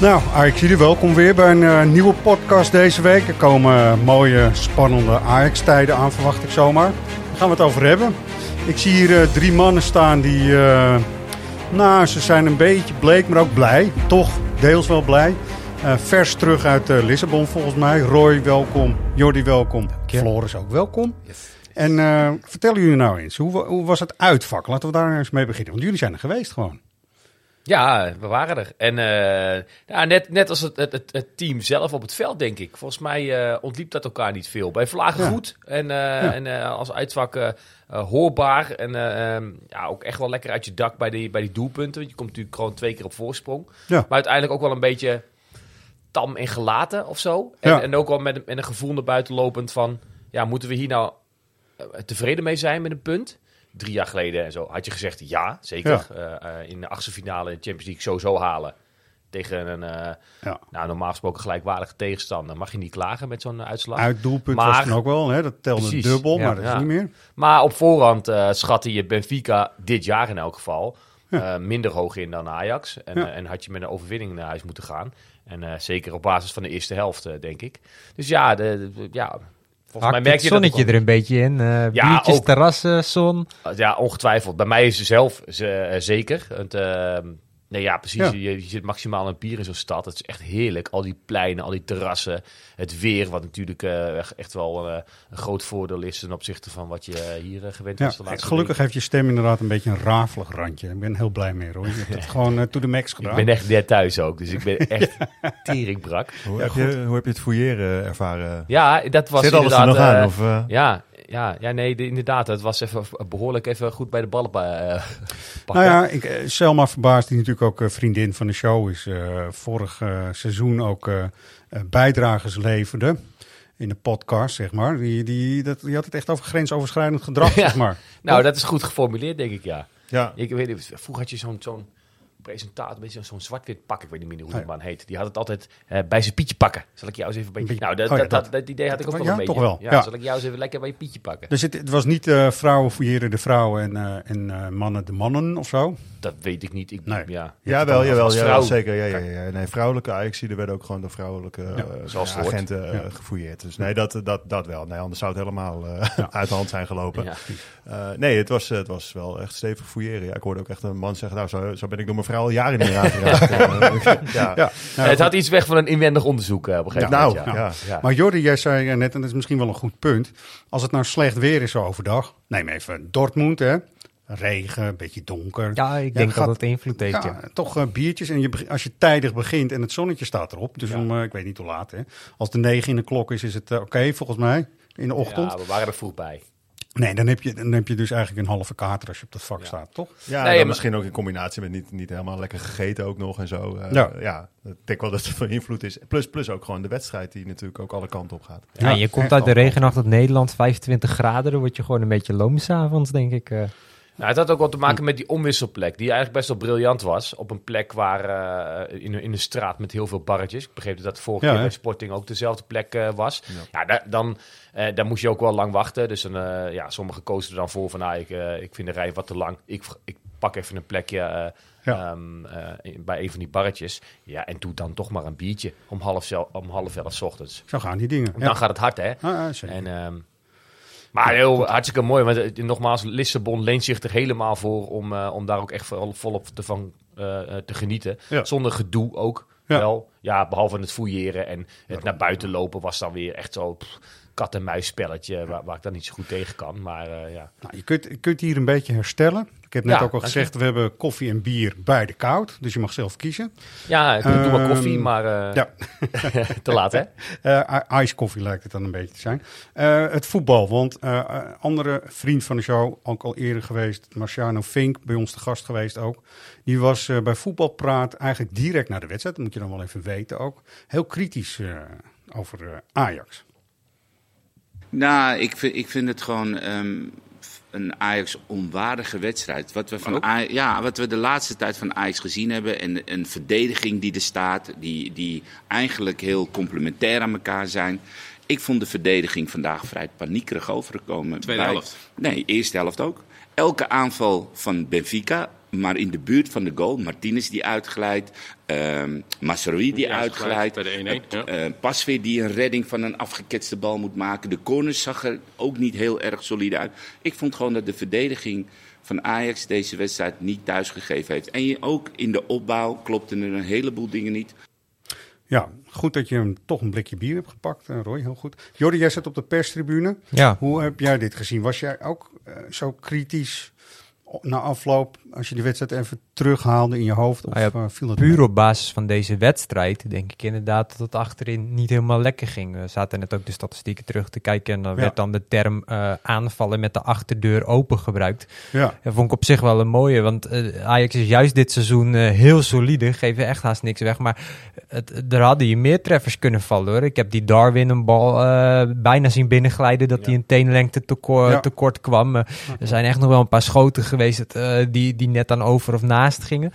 Nou, Ajax, jullie welkom weer bij een eh, nieuwe podcast deze week. Er komen mooie, spannende Ajax-tijden aan, verwacht ik zomaar. Daar gaan we het over hebben. Ik zie hier eh, drie mannen staan die, eh, nou, ze zijn een beetje bleek, maar ook blij. Toch, deels wel blij. Vers terug uit Lissabon volgens mij. Roy, welkom. Jordi, welkom. Floris ook welkom. En eh, vertellen jullie nou eens, hoe, hoe was het uitvak? Laten we daar eens mee beginnen, want jullie zijn er geweest gewoon. Ja, we waren er. En eh, ja, net, net als het, het, team zelf op het veld, denk ik. Volgens mij eh, ontliep dat elkaar niet veel. Bij Vlagen Ja. goed en, eh, en als uitvak hoorbaar. En eh, ehm, ja, ook echt wel lekker uit je dak bij die, bij die doelpunten. Want je komt natuurlijk gewoon twee keer op voorsprong. Ja. Maar uiteindelijk ook wel een beetje tam en gelaten of zo. En, en ook wel met, een- met een gevoel naar buiten lopend van... Ja, moeten we hier nou tevreden mee zijn met een punt? Drie jaar geleden en zo had je gezegd ja, zeker. Eh, eh, in de achtste finale in de Champions League sowieso halen. Tegen een eh, Ja. nou, normaal gesproken gelijkwaardige tegenstander. Mag je niet klagen met zo'n uitslag. Uitdoelpunt Maar- was het ook wel, hè? dat telde Precies, dubbel, ja. maar dat is niet meer. Maar op voorhand eh, schatte je Benfica dit jaar in elk geval minder hoog in dan Ajax. En, en had je met een overwinning naar huis moeten gaan. En zeker op basis van de eerste helft, denk ik. Dus ja, de, de- ja volgens mij merk het je dat ook zonnetje er een beetje in. Ja, biertjes, ook. terrassen, zon. Ja, ongetwijfeld. Bij mij is ze zelf ze- eh, zeker. Want, ehm, nee, ja, precies. Ja. Je, je zit maximaal een bier in zo'n stad. Het is echt heerlijk. Al die pleinen, al die terrassen. Het weer, wat natuurlijk eh, echt- echt wel eh, een groot voordeel is ten opzichte van wat je eh, hier gewend Ja, was de laatste gelukkig heeft je stem inderdaad een beetje een rafelig randje. Ik ben heel blij mee, hoor. Je hebt het gewoon to the max Ik gedaan. ben echt net thuis ook, dus ik ben echt teringbrak. Hoe, heb je, hoe heb je het fouilleren ervaren? Ja, dat was Zit alles er inderdaad... nog aan? Of, ja, ja, ja, nee, de- inderdaad. Het was even behoorlijk even goed bij de ballen eh. Nou ja, ik, eh, Selma Verbaas, die natuurlijk ook eh, vriendin van de show is, eh, vorig seizoen ook bijdragers leverde in de podcast, zeg maar. Die, die, dat, die had het echt over grensoverschrijdend gedrag, Ja. zeg maar. nou, dat is goed geformuleerd, denk ik, ja. ja. Ik weet niet, vroeger had je zo'n zo'n presentator, een beetje zo'n zwart-wit pak, ik weet niet meer hoe die Nee. man heet. Die had het altijd eh, bij zijn pietje pakken. Zal ik jou eens even een beetje... Nou, dat, oh ja, dat, dat, dat. dat idee had ik ook Ja, wel een beetje. toch wel, Ja, ja. Zal ik jou eens even lekker bij je pietje pakken? Dus het, het was niet eh, vrouwen fouilleren de vrouwen en, eh, en eh, mannen de mannen of zo. Dat weet ik niet. Ik, Nee. ja. Jawel, jawel, jawel, zeker. Ja, ja, ja. Nee, vrouwelijke ajax er werden ook gewoon door vrouwelijke zoals agenten Ja. gefouilleerd. Dus nee, dat, dat, dat wel. Nee, anders zou het helemaal eh, uit de hand zijn gelopen. Ja. Eh, nee, het was, het was wel echt stevig fouilleren. Ja, ik hoorde ook echt een man zeggen, nou, zo, zo ben ik door mijn vrouw al jaren niet meer aangeraakt. Ja. Ja, nou, het had iets weg van een inwendig onderzoek eh, op een gegeven Nou, moment. Ja. ja. Ja. Maar Jordi, jij zei eh, net, en dat is misschien wel een goed punt. Als het nou slecht weer is overdag. Neem even Dortmund, hè. Regen, een beetje donker. Ja, ik Ja, denk gaat- dat het invloed heeft, ja. Ja, toch eh, biertjes. En je, als je tijdig begint en het zonnetje staat erop. Dus om, ik weet niet hoe laat, hè. Als de negen in de klok is, is het oké volgens mij. In de ochtend. Ja, we waren er vroeg bij. Nee, dan heb, je, dan heb je dus eigenlijk een halve kater als je op dat vak staat, toch? Ja, Nee, dan maar- misschien ook in combinatie met niet, niet helemaal lekker gegeten ook nog en zo. Eh, Ja. ja. ik denk wel dat het van invloed is. Plus, plus ook gewoon de wedstrijd die natuurlijk ook alle kanten op gaat. Ja, je komt uit de regenachtig Nederland, 25 graden. Dan word je gewoon een beetje loom s'avonds, denk ik. eh. Nou, het had ook wat te maken met die omwisselplek, die eigenlijk best wel briljant was. Op een plek waar, eh, in, een- in een straat met heel veel barretjes. Ik begreep dat dat vorige Ja, keer bij Sporting ook dezelfde plek eh, was. Ja, da- dan, eh, dan moest je ook wel lang wachten. Dus dan, ja, sommigen kozen er dan voor van, ah, ik, ik vind de rij wat te lang. Ik, ik pak even een plekje eh, Ja. ehm, eh, bij een van die barretjes. Ja, en doe dan toch maar een biertje om half, om half elf ochtends. Zo gaan die dingen. Dan gaat het hard, hè? Ah, ja, zeker. En, ehm, maar heel hartstikke mooi. Want eh, nogmaals, Lissabon leent zich er helemaal voor om, eh, om daar ook echt vol- volop te, van, eh, te genieten. Ja. Zonder gedoe ook Ja. wel. Ja, behalve het fouilleren en het naar buiten lopen was dan weer echt zo pff, kat-en-muis spelletje waar, waar ik dan niet zo goed tegen kan. Maar eh, ja. Nou, je, kunt, je kunt hier een beetje herstellen. Ik heb net Ja, ook al gezegd, we hebben koffie en bier beide koud. Dus je mag zelf kiezen. Ja, ik doe maar Ehm, koffie, maar eh, Ja, te laat hè? Eh ice koffie lijkt het dan een beetje te zijn. Het voetbal, want andere vriend van de show, ook al eerder geweest, Marciano Fink, bij ons te gast geweest ook. Die was bij Voetbalpraat eigenlijk direct na de wedstrijd, dat moet je dan wel even weten ook, heel kritisch over Ajax. Nou, ik vind, ik vind het gewoon ehm, een Ajax onwaardige wedstrijd. Wat we, van Aj- ja, wat we de laatste tijd van Ajax gezien hebben. En een verdediging die er staat. Die, die eigenlijk heel complementair aan elkaar zijn. Ik vond de verdediging vandaag vrij paniekerig overgekomen. Tweede Bij- helft. Nee, eerste helft ook. Elke aanval van Benfica, maar in de buurt van de goal. Martinez die uitglijdt. ehm Masraoui die Die uitglijdt. uitglijdt bij de 1-1, ja. Eh, Pasveer die een redding van een afgeketste bal moet maken. De corners zag er ook niet heel erg solide uit. Ik vond gewoon dat de verdediging van Ajax deze wedstrijd niet thuisgegeven heeft. En je, ook in de opbouw klopten er een heleboel dingen niet. Ja, goed dat je hem toch een blikje bier hebt gepakt, eh, Roy, heel goed. Jordi, jij zit op de perstribune. Ja. Hoe heb jij dit gezien? Was jij ook eh, zo kritisch na afloop, als je die wedstrijd even terughaalde in je hoofd? Of Nou ja, eh, viel het Puur mee? op basis van deze wedstrijd denk ik inderdaad dat het achterin niet helemaal lekker ging. We zaten net ook de statistieken terug te kijken en dan Ja. werd dan de term eh, aanvallen met de achterdeur open gebruikt. Ja, Dat vond ik op zich wel een mooie, want eh, Ajax is juist dit seizoen heel solide, geven echt haast niks weg. Maar het, er hadden hier meer treffers kunnen vallen hoor. Ik heb die Darwin een bal bijna zien binnenglijden dat hij een teenlengte tekort, kwam. Er zijn echt nog wel een paar schoten geweest die, die net aan over of naast gingen.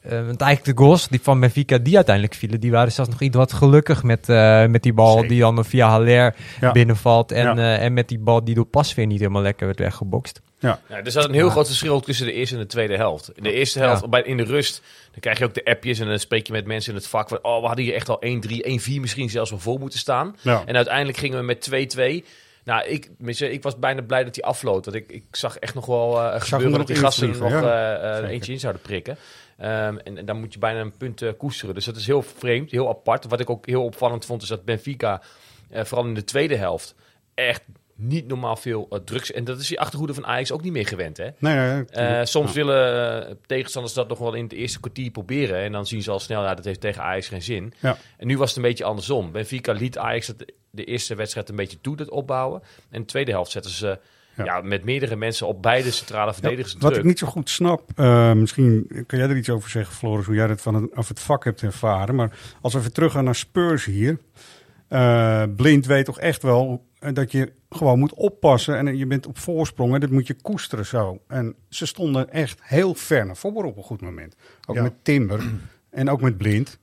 Eh, want eigenlijk de goals die van Benfica die uiteindelijk vielen, die waren zelfs nog iets wat gelukkig met, eh, met die bal Zeker. die dan via Haller Ja. binnenvalt. En, Ja. eh, en met die bal die door Pasveer niet helemaal lekker werd weggebokst. Ja, er zat een heel groot verschil tussen de eerste en de tweede helft. In de eerste helft, Ja. bij, in de rust, dan krijg je ook de appjes en dan spreek je met mensen in het vak van, oh, we hadden hier echt al 1-3, 1-4 misschien zelfs wel voor moeten staan. Ja. En uiteindelijk gingen we met 2-2. Nou, ik, ik was bijna blij dat hij afloot. Want ik, ik zag echt nog wel eh gebeuren er dat die nog gasten er nog eh, eh, Zeker. eentje in zouden prikken. Ehm, en, en dan moet je bijna een punt koesteren. Dus dat is heel vreemd, heel apart. Wat ik ook heel opvallend vond, is dat Benfica, vooral in de tweede helft, echt niet normaal veel eh, drugs... En dat is die achterhoede van Ajax ook niet meer gewend, hè? nee, nee, Eh, soms Ja. willen eh, tegenstanders dat nog wel in het eerste kwartier proberen. En dan zien ze al snel, ja, dat heeft tegen Ajax geen zin. Ja. En nu was het een beetje andersom. Benfica liet Ajax het, de eerste wedstrijd een beetje toe, dat opbouwen. En de tweede helft zetten ze Ja. ja. met meerdere mensen op beide centrale verdedigers Wat druk. ik niet zo goed snap, misschien kan jij er iets over zeggen, Floris, hoe jij dat van het, of het vak hebt ervaren. Maar als we even teruggaan naar Spurs hier. Blind weet toch echt wel dat je gewoon moet oppassen. En je bent op voorsprong en dat moet je koesteren zo. En ze stonden echt heel ver naar voren op een goed moment. Ook Ja. met Timber en ook met Blind.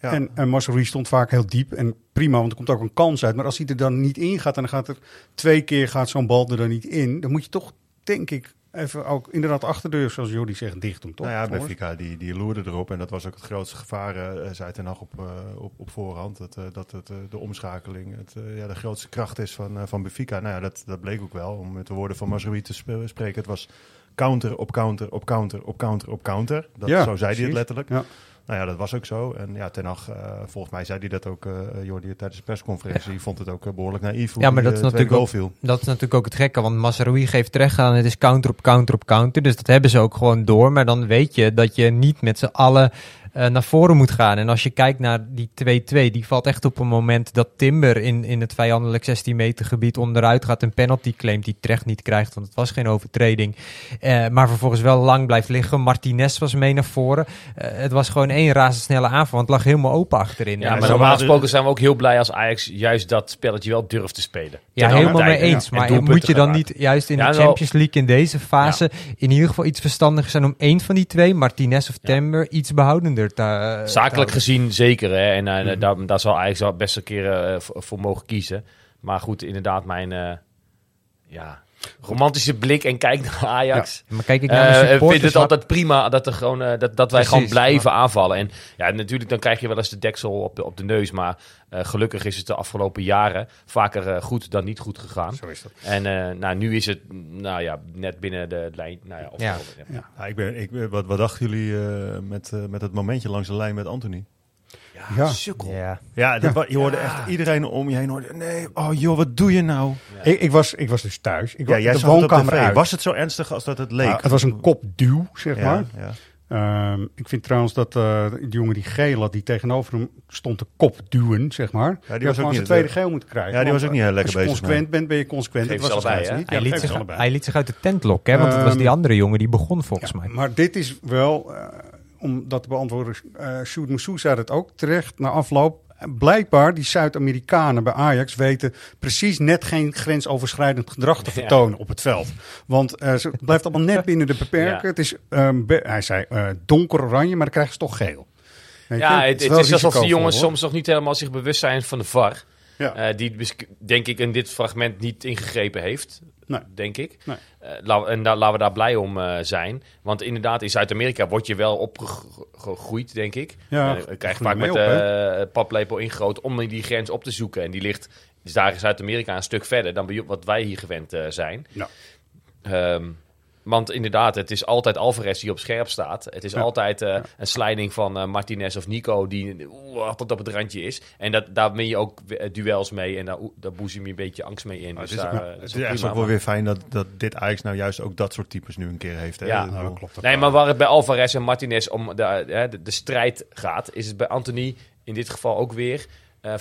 Ja. En, en Masserie stond vaak heel diep. En prima, want er komt ook een kans uit. Maar als hij er dan niet in gaat en dan gaat er twee keer gaat zo'n bal er dan niet in. Dan moet je toch, denk ik, even ook inderdaad achterdeur, zoals Jordi zegt, dicht doen. Toch? Nou ja? Benfica die, die loerde erop. En dat was ook het grootste gevaar, eh, zei Ten op, eh, op, op voorhand. Dat, dat het, de omschakeling het, ja, de grootste kracht is van, van Benfica. Nou ja, dat, dat bleek ook wel. Om met de woorden van Mazraoui te sp- spreken. Het was counter op counter op counter op counter op counter. Dat, Ja, zo zei hij het letterlijk. Ja. Nou ja, dat was ook zo. En ja, Ten Hag, eh, volgens mij zei hij dat ook, eh Jordi, tijdens de persconferentie. Die vond het ook eh, behoorlijk naïef hoe Ja, maar die, dat eh, is natuurlijk ook- viel. Dat is natuurlijk ook het gekke, want Masraoui geeft terecht aan. Het is counter op counter op counter. Dus dat hebben ze ook gewoon door. Maar dan weet je dat je niet met z'n allen eh, naar voren moet gaan. En als je kijkt naar die 2-2, die valt echt op een moment dat Timber in, in het vijandelijk 16 meter gebied onderuit gaat. Een penalty claimt die terecht niet krijgt, want het was geen overtreding. Eh, maar vervolgens wel lang blijft liggen. Martinez was mee naar voren. Eh, het was gewoon één razendsnelle aanval, want het lag helemaal open achterin. Ja, maar normaal gesproken zijn we ook heel blij als Ajax juist dat spelletje wel durft te spelen. Ja, Ten helemaal mee eens. En Maar moet je dan niet juist in Ja, de Champions League in deze fase in ieder geval iets verstandiger zijn om één van die twee, Martinez of Timber, iets behoudender eh, Zakelijk gezien zeker. Hè? En eh, Mhm. daar, daar zal wel best een keer eh, voor, voor mogen kiezen. Maar goed, inderdaad, mijn ja, romantische blik en kijk naar Ajax. Maar kijk ik naar mijn Eh, vind het altijd prima dat, er gewoon, eh, dat, dat wij Precies, gewoon blijven aanvallen. En ja, natuurlijk dan krijg je wel eens de deksel op de, op de neus. Maar eh, gelukkig is het de afgelopen jaren vaker goed dan niet goed gegaan. Zo is dat. En eh, nou, nu is het nou ja, net binnen de lijn. Nou ja, of Ja. ja. Ja, ik ben, ik, wat, wat dachten jullie eh, met, met het momentje langs de lijn met Anthony? Ja, Ja. Sukkel. Ja. Ja, dat je hoorde echt iedereen om je heen. Hoorde, nee, oh joh, wat doe je nou? Ik, ik, was, ik was dus thuis. Ik Ja, was jij de woonkamer uit. Was het zo ernstig als dat het leek? Nou, het was een kopduw, zeg ja, maar. ja. Ehm, ik vind trouwens dat eh die jongen die geel had, die tegenover hem stond te kopduwen, zeg maar. die, was had ook gewoon niet zijn tweede de- geel moeten krijgen. Ja, die Want, was ook niet heel lekker Als je bezig, consequent bent, ben je consequent. Geef Dat ze was allebei, niet. Hij, Ja, liet zich, allebei. hij liet zich uit de tent lokken, hè, want het was die Ehm, andere jongen die begon volgens Ja, mij. Maar dit is wel, eh, om dat te beantwoorden, eh Sjoerd Moussou zei dat ook terecht na afloop. Blijkbaar, die Zuid-Amerikanen bij Ajax weten precies net geen grensoverschrijdend gedrag te Ja. vertonen op het veld. Want eh, ze het blijft allemaal net binnen de beperken. Ja. Het is, be- hij zei, eh, donker oranje, maar dan krijgen ze toch geel. Weet je? Ja, het, is alsof die jongens soms nog niet helemaal zich bewust zijn van de VAR. Ja. Eh, die denk ik in dit fragment niet ingegrepen heeft. Nee. Denk ik. Nee. Eh, en daar laten we daar blij om eh, zijn. Want inderdaad, in Zuid-Amerika word je wel opgegroeid, denk ik. Ja, Eh, krijg je vaak met eh paplepel ingegoten om die grens op te zoeken. En die ligt dus daar in Zuid-Amerika een stuk verder dan wat wij hier gewend zijn. Ja. Ehm, want inderdaad, het is altijd Alvarez die op scherp staat. Het is Ja. altijd eh, een sliding van eh, Martinez of Nico die oeh, tot op het randje is. En dat, daar win je ook eh, duels mee en daar, daar boezem je een beetje angst mee in. Dus het is, daar, ja, het is is ook echt prima, ook wel weer fijn dat, dat dit Ajax nou juist ook dat soort types nu een keer heeft. Hè? Ja. Nou, dat klopt. Nee, maar waar het bij Alvarez en Martinez om de, de, de strijd gaat, is het bij Anthony in dit geval ook weer eh,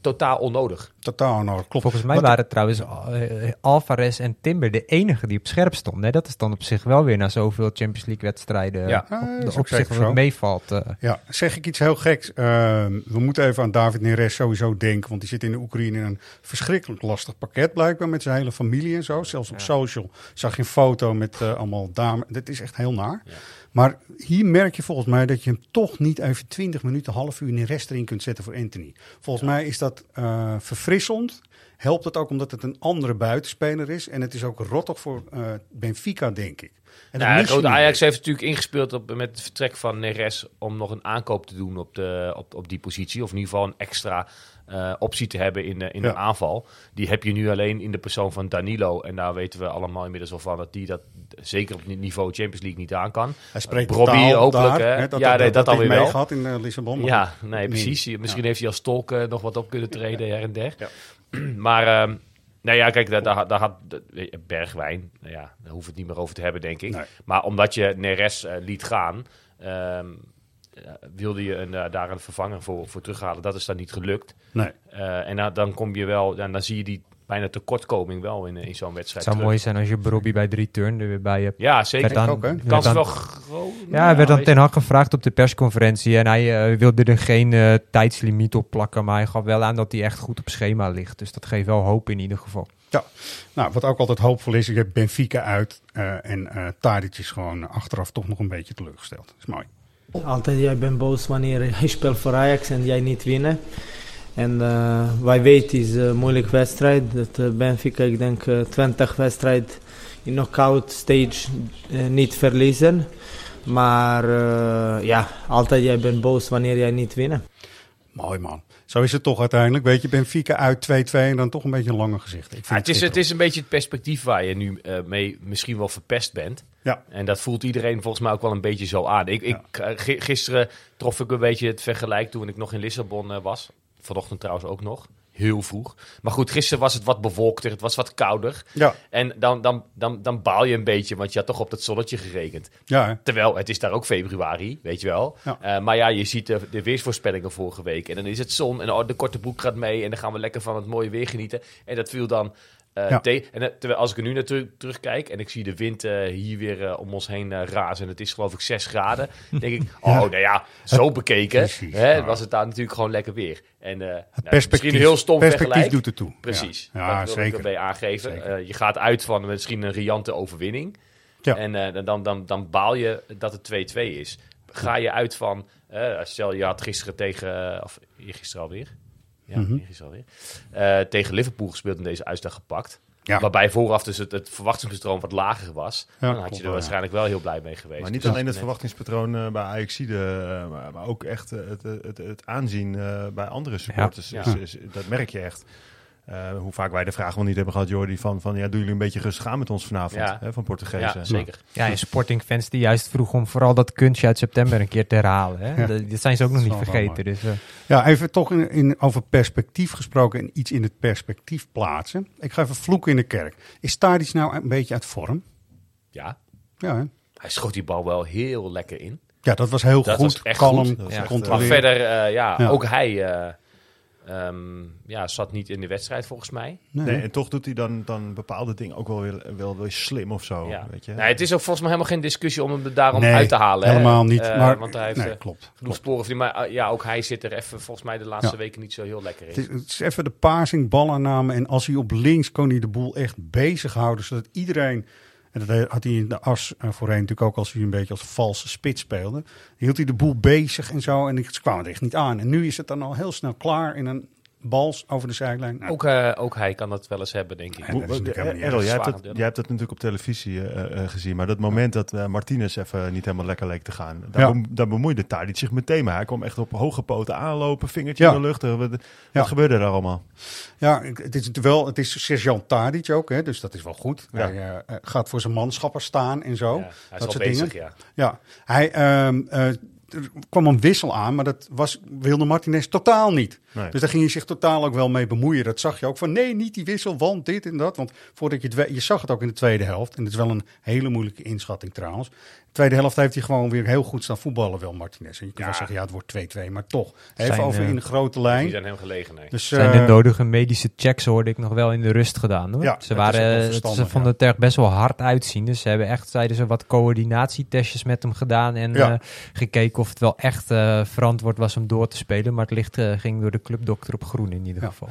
totaal onnodig. Totaal klopt. Volgens mij Wat- waren trouwens eh, Alvarez en Timber de enige die op scherp stonden. hè. Dat is dan op zich wel weer na zoveel Champions League wedstrijden Ja. op, Ah, de- op zich meevalt. eh. Ja, zeg ik iets heel geks. Ehm, we moeten even aan David Neres sowieso denken. Want die zit in de Oekraïne in een verschrikkelijk lastig pakket blijkbaar. Met zijn hele familie en zo. Zelfs op social zag je een foto met eh, allemaal dames. Dit is echt heel naar. Ja. Maar hier merk je volgens mij dat je hem toch niet even 20 minuten, half uur Neres erin kunt zetten voor Anthony. Volgens mij is dat eh, verfrissend. Helpt het ook omdat het een andere buitenspeler is. En het is ook rottig voor eh, Benfica, denk ik. En Nou. Ajax heeft natuurlijk ingespeeld op, met het vertrek van Neres om nog een aankoop te doen op, de, op, op die positie. Of in ieder geval een extra eh, optie te hebben in, de, in Ja. de aanval. Die heb je nu alleen in de persoon van Danilo. En daar weten we allemaal inmiddels wel van dat die dat zeker op het niveau Champions League niet aan kan. Hij spreekt Robbie taal hopelijk, daar, hè? dat, Ja, dat, nee, dat, dat heeft alweer wel. meegehad in eh, Lissabon. Ja, nee, precies. Misschien heeft hij als tolk eh, nog wat op kunnen treden her en der. Ja. maar, ehm, nou ja, kijk, daar, daar, daar had Bergwijn, nou ja, daar we het niet meer over te hebben, denk ik. Nee. Maar omdat je Neres eh, liet gaan, eh, wilde je een, eh, daar een vervanger voor, voor terughalen. Dat is dan niet gelukt. Nee. Eh, en dan, dan kom je wel, dan, dan zie je die bijna tekortkoming wel in, eh, in zo'n Het wedstrijd. zou terug. mooi zijn als je Robbie bij de return er weer bij hebt. Ja, zeker. Werd aan- ook, hè? Kans is aan- wel groot. Ja, hij werd dan weet- ten Hag gevraagd op de persconferentie en hij eh, wilde er geen eh, tijdslimiet op plakken, maar hij gaf wel aan dat hij echt goed op schema ligt. Dus dat geeft wel hoop in ieder geval. Nou, wat ook altijd hoopvol is, je hebt Benfica uit eh, en eh Tadic is gewoon achteraf toch nog een beetje teleurgesteld. Dat is mooi. Altijd jij bent boos wanneer je speelt voor Ajax en jij niet winnen. En eh, wij weten het is een moeilijke wedstrijd. Dat eh, Benfica, ik denk eh, 20 wedstrijd in knockout stage eh, niet verliezen. Maar eh, ja, altijd jij bent boos wanneer jij niet winnen. Mooi man. Zo is het toch uiteindelijk. Weet je, Benfica uit 2-2 en dan toch een beetje een lange gezicht. Ik vind Ja, het, is, het is een beetje het perspectief waar je nu eh, mee misschien wel verpest bent. Ja. En dat voelt iedereen volgens mij ook wel een beetje zo aan. Ik, ik, eh, gi- gisteren trof ik een beetje het vergelijk toen ik nog in Lissabon eh, was. Vanochtend trouwens ook nog. Heel vroeg. Maar goed, gisteren was het wat bewolkter. Het was wat kouder. Ja, En dan, dan, dan, dan baal je een beetje, want je had toch op dat zonnetje gerekend. ja, hè. Terwijl het is daar ook februari, weet je wel. Ja. Eh, maar ja, je ziet de, de weersvoorspellingen vorige week. En dan is het zon en oh, de korte broek gaat mee. En dan gaan we lekker van het mooie weer genieten. En dat viel dan eh Ja. En eh, terwijl als ik er nu naar terug, terugkijk en ik zie de wind eh, hier weer om ons heen razen. En het is geloof ik 6 graden. denk ik, oh nou ja, zo bekeken. Precies, hè, ja. was het daar natuurlijk gewoon lekker weer. En nou, perspectief, misschien heel stom perspectief doet het toe. Precies. Ja, ja dat wil ik zeker. erbij aangeven. Zeker. Je gaat uit van misschien een riante overwinning. Ja. En dan, dan, dan baal je dat het 2-2 is. Ga je uit van, stel je had gisteren tegen, of gisteren alweer, ja, Mhm. alweer, eh, tegen Liverpool gespeeld en deze uitslag gepakt. Ja. Waarbij vooraf dus het, het verwachtingspatroon wat lager was. Ja, dan had klopt je er waarschijnlijk wel heel blij mee geweest. Maar niet Dus- alleen het verwachtingspatroon eh, bij Ajaxide, eh, maar, maar ook echt het, het, het, het aanzien eh, bij andere supporters. Is, is- dat merk je echt. Eh, hoe vaak wij de vraag wel niet hebben gehad, Jordi, van, van ja, doen jullie een beetje rustig aan met ons vanavond, Ja. hè, van Portugezen. Ja, zeker. Ja, en Sporting-fans die juist vroegen om vooral dat kunstje uit september een keer te herhalen. Hè? Ja. Dat, dat zijn ze ook nog niet vergeten. Dus, eh, Ja, even toch in, in, over perspectief gesproken en iets in het perspectief plaatsen. Ik ga even vloeken in de kerk. Is Tadic nou een beetje uit vorm? Ja, Ja, hè? hij schoot die bal wel heel lekker in. ja dat was heel Dat goed, was echt kalm, goed. Dat was Ja. echt, controleren. Maar verder, eh, ja, Ja. ook hij eh, ehm, ja, zat niet in de wedstrijd volgens mij. Nee, Nee, en toch doet hij dan, dan bepaalde dingen ook wel weer, wel weer slim of zo. ja. Weet je? Nee, het is ook volgens mij helemaal geen discussie om hem daarom Nee, uit te halen. hè. helemaal niet. Eh, maar, want hij heeft nee, eh, klopt. genoeg klopt. sporen. Maar eh, ja, ook hij zit er even volgens mij de laatste Ja. weken niet zo heel lekker in. Het is, het is even de passing, balaanname. En als hij op links kon hij de boel echt bezighouden. Zodat iedereen... En dat had hij in de as voorheen natuurlijk ook als hij een beetje als valse spits speelde. Hield hij de boel bezig en zo. En ze kwamen er echt niet aan. En nu is het dan al heel snel klaar in een bals over de zijlijn. Nou, Ook, eh, ook hij kan dat wel eens hebben, denk ik. Niet Errol, jij, jij hebt dat natuurlijk op televisie eh, eh, gezien. Maar dat moment dat eh, Martinez even niet helemaal lekker leek te gaan. Daar, Ja. bem- daar bemoeide Tadic zich meteen mee. Hij kwam echt op hoge poten aanlopen. Vingertje Ja. in de lucht. Eh, Wat, wat Ja. gebeurde er allemaal? Ja, ik- het is wel, het is Sergeant Tadic ook, hè, dus dat is wel goed. Ja. Hij eh, eh, gaat voor zijn manschappen staan en zo. Ja, hij is dat al soort bezig, dingen. ja. Ja, hij, ehm, eh, er kwam een wissel aan, maar dat was Wilde Martinez totaal niet. Nee. Dus daar ging hij zich totaal ook wel mee bemoeien. Dat zag je ook van nee, niet die wissel, want dit en dat. Want voordat je het je zag het ook in de tweede helft. En het is wel een hele moeilijke inschatting trouwens. De tweede helft heeft hij gewoon weer heel goed staan voetballen, wel Martinez. En je kan wel zeggen, ja, het wordt 2-2, maar toch. Even Zijn, over eh, in de grote Die lijn. zijn hem gelegen, nee. Dus, zijn eh, de nodige medische checks hoorde ik nog wel in de rust gedaan. Hoor. Ja, ze waren, eh, ze vonden ja. het er echt best wel hard uitzien. Dus ze hebben echt, zeiden ze, wat coördinatietestjes met hem gedaan. En Ja. eh, gekeken of het wel echt eh, verantwoord was om door te spelen. Maar het licht eh, ging door de clubdokter op groen in ieder Ja. geval.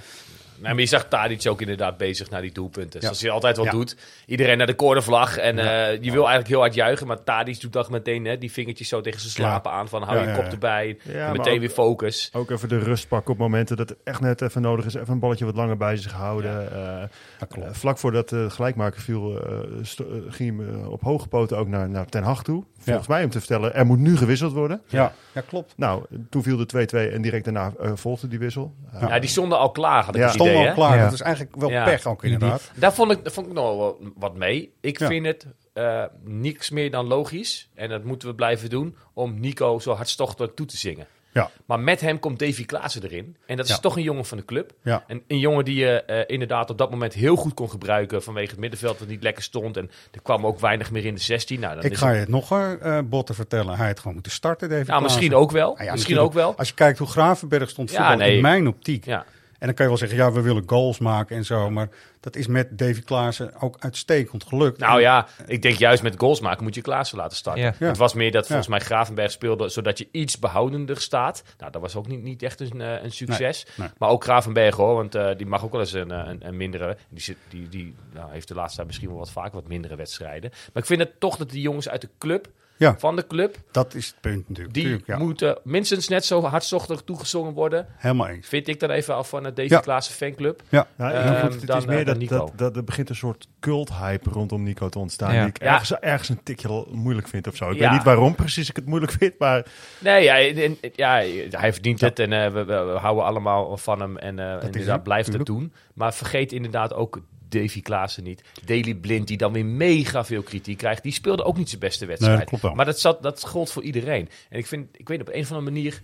Maar je zag Tadic ook inderdaad bezig naar die doelpunten. Ja. Zoals hij altijd wel Ja. doet. Iedereen naar de cornervlag. En eh, je wil eigenlijk heel hard juichen. Maar Tadic doet dat meteen hè, die vingertjes zo tegen zijn slapen aan. Van hou je kop erbij. Meteen ook- weer focus. Ook even de rust pakken op momenten dat het echt net even nodig is. Even een balletje wat langer bij zich houden. Eh, eh, vlak voordat de gelijkmaker viel, ging hij op hoge poten ook naar, naar Ten Hag toe. Volgens mij om te vertellen, er moet nu gewisseld worden. ja, ja, klopt. Nou, toen viel de 2-2 en direct daarna eh, volgde die wissel. Eh, Ja, die stonden al klaar, had ik Ja. het Stond idee. al klaar. Ja. Dat is eigenlijk wel Ja. pech ook inderdaad. Daar vond ik, daar vond ik nog wel wat mee. Ik Ja. vind het eh, niks meer dan logisch. En dat moeten we blijven doen. Om Nico zo hartstochtelijk toe te zingen. Ja. Maar met hem komt Davy Klaassen erin. En dat is Ja. toch een jongen van de club. Ja. En een jongen die je eh, inderdaad op dat moment heel goed kon gebruiken. Vanwege het middenveld dat niet lekker stond. En er kwam ook weinig meer in de 16. Nou, dan Ik is ga het- je het nog eh botten vertellen. Hij had gewoon moeten starten, nou, misschien Klaassen. ook wel. Ah ja, misschien ook wel. Als je kijkt hoe Gravenberg stond Ja, voetbal nee. in mijn optiek. Ja. En dan kan je wel zeggen, ja, we willen goals maken en zo. Maar dat is met Davy Klaassen ook uitstekend gelukt. Nou ja, ik denk juist met goals maken moet je Klaassen laten starten. Ja. Ja. Het was meer dat Ja. volgens mij Gravenberg speelde zodat je iets behoudender staat. Nou, dat was ook niet, niet echt een, eh, een succes. Nee, nee. Maar ook Gravenberg hoor, want eh, die mag ook wel eens een, eh, een, een mindere. Die, zit, die, die nou, heeft de laatste tijd misschien wel wat vaker wat mindere wedstrijden. Maar ik vind het toch dat die jongens uit de club, Ja. van de club, dat is het punt natuurlijk. die Tuurlijk, ja. moeten minstens net zo hartstochtig toegezongen worden. Helemaal eens. Vind ik dan even af van de Davy Ja. Klaassen fanclub. Ja, Nou, heel goed, het dan, is eh, meer dan dat, Nico. dat, dat er begint een soort cult-hype rondom Nico te ontstaan. Ja. Die ik Ja. ergens, ergens een tikje moeilijk vind of zo. Ik Ja. weet niet waarom precies ik het moeilijk vind, maar Nee, ja, en- en- ja, hij verdient het en eh, we, we, we houden allemaal van hem. En eh is inderdaad, het, blijft het doen. Maar vergeet inderdaad ook Davy Klaassen niet. Daily Blind, die dan weer mega veel kritiek krijgt. Die speelde ook niet zijn beste wedstrijd. Nee, dat klopt wel. Maar dat, zat, dat gold voor iedereen. En ik, vind, ik weet op een of andere manier...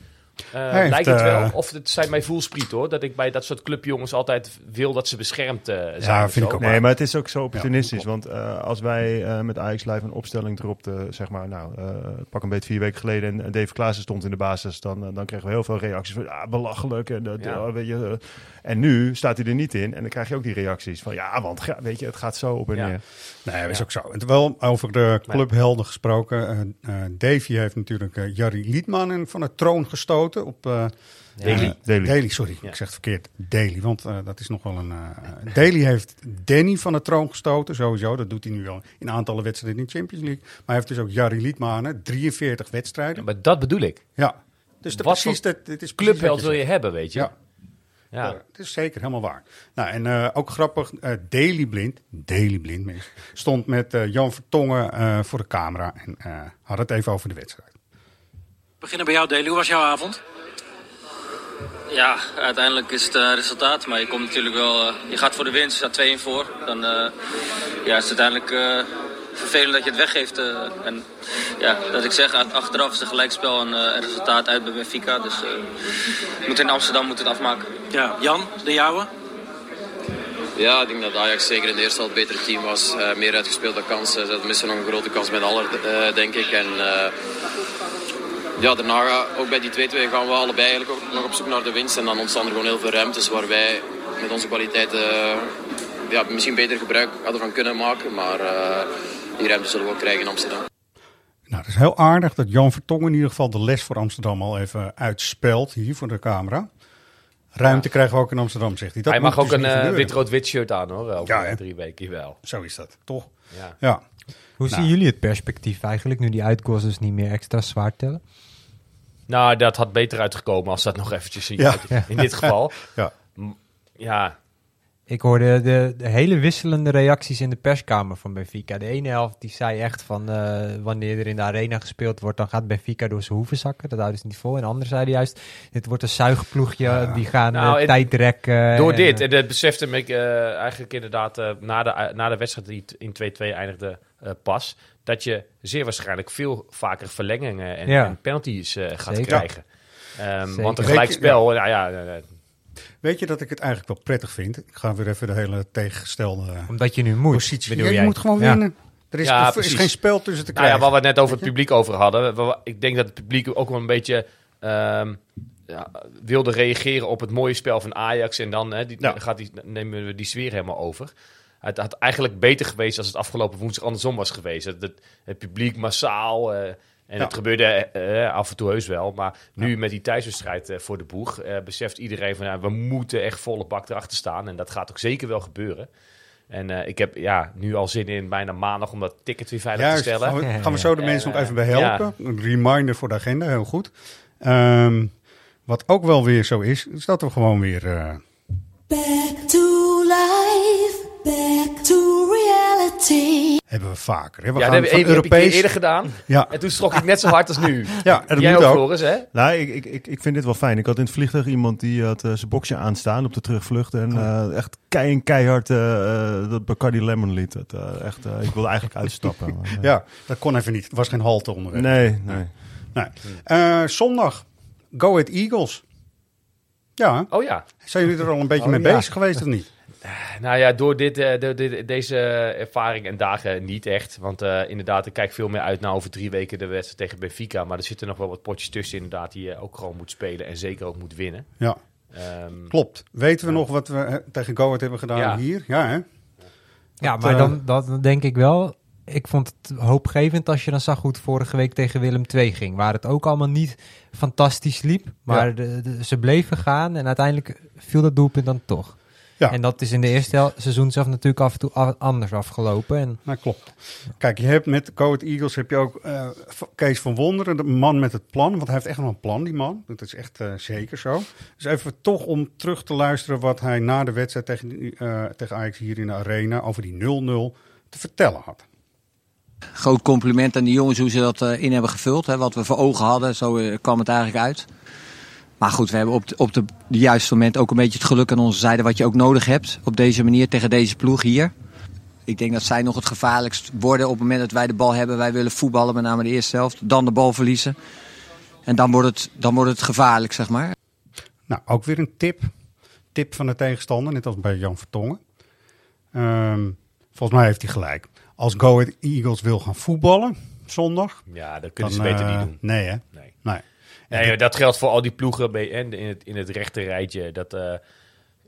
eh, heeft, lijkt het wel, eh, of het zijn mijn voelspriet hoor, dat ik bij dat soort clubjongens altijd wil dat ze beschermd eh, zijn. Ja, vind zo. ik ook. Nee, maar het is ook zo opportunistisch. want eh, als wij eh, met Ajax Live een opstelling dropten, zeg maar, nou, eh, pak een beetje vier weken geleden en, Dave Klaassen stond in de basis, dan, dan kregen we heel veel reacties van, ah, belachelijk. En, dat, Ja. eh, weet je. En nu staat hij er niet in en dan krijg je ook die reacties van, ja, want ga- weet je, het gaat zo op en Ja. neer. Nee, dat is Ja. ook zo. En terwijl over de clubhelden gesproken. eh eh, Davy heeft natuurlijk eh Jarry Liedman van de troon gestoten. Op, eh, Daily. Daily. Daily, sorry. Ja. Ik zeg het verkeerd. Daily, want dat is nog wel een... eh Daily heeft Danny van de troon gestoten, sowieso. Dat doet hij nu al in aantallen wedstrijden in de Champions League. Maar hij heeft dus ook Jarry Liedmanen, 43 wedstrijden. Maar dat bedoel ik. Ja. Dus de, Wat precies dat, dit is precies Clubheld wil je hebben, weet je. Ja. Ja. Ja, het is zeker helemaal waar. Nou, en eh, ook grappig, eh Daily Blind, Daily Blind mensen, stond met eh, Jan Vertongen eh, voor de camera en eh, had het even over de wedstrijd. beginnen bij jou, Deli. Hoe was jouw avond? Ja, uiteindelijk is het uh, resultaat. Maar je komt natuurlijk wel. Uh, je gaat voor de winst, je staat 2 in voor. Dan uh, ja, is het uiteindelijk vervelend dat je het weggeeft. en ja, dat ik zeg, achteraf is het gelijkspel en een resultaat uit bij Benfica. Dus moet in Amsterdam moet het afmaken. Ja, Jan, de jouwe? Ja, ik denk dat Ajax zeker in de eerste helft het betere team was. meer uitgespeelde kansen. Ze missen nog een grote kans met Aller, denk ik. En, ja, daarna ook bij die 2-2 gaan we allebei eigenlijk ook nog op zoek naar de winst. En dan ontstaan er gewoon heel veel ruimtes waar wij met onze kwaliteiten ja, misschien beter gebruik hadden van kunnen maken. Maar uh, die ruimte zullen we ook krijgen in Amsterdam. Nou, het is heel aardig dat Jan Vertongen in ieder geval de les voor Amsterdam al even uitspelt hier voor de camera. Ruimte ja. krijgen we ook in Amsterdam, zegt hij. Dat hij mag ook dus een uh, wit-rood-wit shirt aan hoor, over ja, drie weken wel. Zo is dat, toch? Ja. ja. Hoe nou. zien jullie het perspectief eigenlijk, nu die uitkoers dus niet meer extra zwaar tellen? Nou, dat had beter uitgekomen als dat nog eventjes in, ja. in dit geval. Ja. ja. Ik hoorde de, de, hele wisselende reacties in de perskamer van Benfica. De ene helft die zei echt van uh, wanneer er in de arena gespeeld wordt, dan gaat Benfica door zijn hoeven zakken. Dat houden ze niet vol. En de andere zeiden juist, dit wordt een zuigploegje, ja. die gaan nou, uh, tijd rekken. Door en, dit, en dat besefte ik uh, eigenlijk inderdaad na, de, na de wedstrijd die in 2-2 eindigde pas, dat je zeer waarschijnlijk veel vaker verlengingen en, ja. en penalties gaat Zeker. krijgen. Um, want een gelijkspel, ja. ja, ja, Weet je dat ik het eigenlijk wel prettig vind? Ik ga weer even de hele tegengestelde Omdat je nu moet, positie. Ja, je moet gewoon winnen. Er is, er is geen spel tussen te krijgen. Nou ja, waar we het net over het publiek over hadden. Ik denk dat het publiek ook wel een beetje um, ja, wilde reageren op het mooie spel van Ajax. En dan hè, die, gaat die, nemen we die sfeer helemaal over. Het had eigenlijk beter geweest als het afgelopen woensdag andersom was geweest. Het, het, het publiek massaal. Uh, en ja. het gebeurde uh, af en toe heus wel. Maar nu ja. met die thuiswedstrijd uh, voor de boeg... beseft iedereen van... We moeten echt volle bak erachter staan. En dat gaat ook zeker wel gebeuren. En ik heb ja, nu al zin in bijna maandag om dat ticket weer veilig Juist, te stellen. Gaan we, gaan we zo de mensen nog even bij helpen. Een reminder voor de agenda, heel goed. Um, wat ook wel weer zo is, is dat we gewoon weer... Back to life. Back. Hebben we vaker. Hè? We ja, gaan dat heb, van heb Europees... ik eerder gedaan. Ja. En toen schrok ik net zo hard als nu. ja, en dat Jij moet ook. Floris, hè? Nou, ik, ik, ik, ik vind dit wel fijn. Ik had in het vliegtuig iemand die had uh, zijn boxje aanstaan op de terugvlucht. En uh, echt kei en keihard uh, dat Bacardi Lemon lied. Dat, echt, ik wilde eigenlijk uitstappen. maar, ja, dat kon even niet. Het was geen halte onderweg. Nee, nee. nee. zondag, Go Ahead Eagles. Ja. Oh ja. Zijn jullie er al een beetje oh, mee ja. bezig geweest of niet? Nou ja, door dit, uh, de, de, deze ervaring en dagen niet echt. Want uh, inderdaad, ik kijk veel meer uit naar over drie weken de wedstrijd tegen Benfica. Maar er zitten nog wel wat potjes tussen inderdaad die je ook gewoon moet spelen en zeker ook moet winnen. Ja, um, klopt. Weten we nog wat we tegen Go Ahead hebben gedaan ja. hier? Ja, hè? Ja, maar dan, dan denk ik wel... Ik vond het hoopgevend als je dan zag hoe het vorige week tegen Willem II ging. Waar het ook allemaal niet fantastisch liep. Maar ja. de, de, ze bleven gaan en uiteindelijk viel dat doelpunt dan toch. Ja. En dat is in de eerste seizoen zelf natuurlijk af en toe anders afgelopen. En... Nou, klopt. Kijk, je hebt met Code Eagles heb je ook uh, Kees van Wonderen, de man met het plan. Want hij heeft echt nog een plan, die man. Dat is echt uh, zeker zo. Dus even toch om terug te luisteren wat hij na de wedstrijd tegen, uh, tegen Ajax hier in de arena over die 0-0 te vertellen had. Groot compliment aan die jongens hoe ze dat in hebben gevuld. Hè, wat we voor ogen hadden, zo kwam het eigenlijk uit. Maar goed, we hebben op, de, op de, de juiste moment ook een beetje het geluk aan onze zijde wat je ook nodig hebt. Op deze manier tegen deze ploeg hier. Ik denk dat zij nog het gevaarlijkst worden op het moment dat wij de bal hebben. Wij willen voetballen, met name de eerste helft. Dan de bal verliezen. En dan wordt het, dan wordt het gevaarlijk, zeg maar. Nou, ook weer een tip. Tip van de tegenstander, net als bij Jan Vertongen. Um, volgens mij heeft hij gelijk. Als Go Ahead Eagles wil gaan voetballen zondag... Ja, dat kunnen dan, ze beter uh, niet doen. Nee, hè? Nee. nee. Nee, dat geldt voor al die ploegen bij, en in het, in het rechte rijtje. Dat, uh,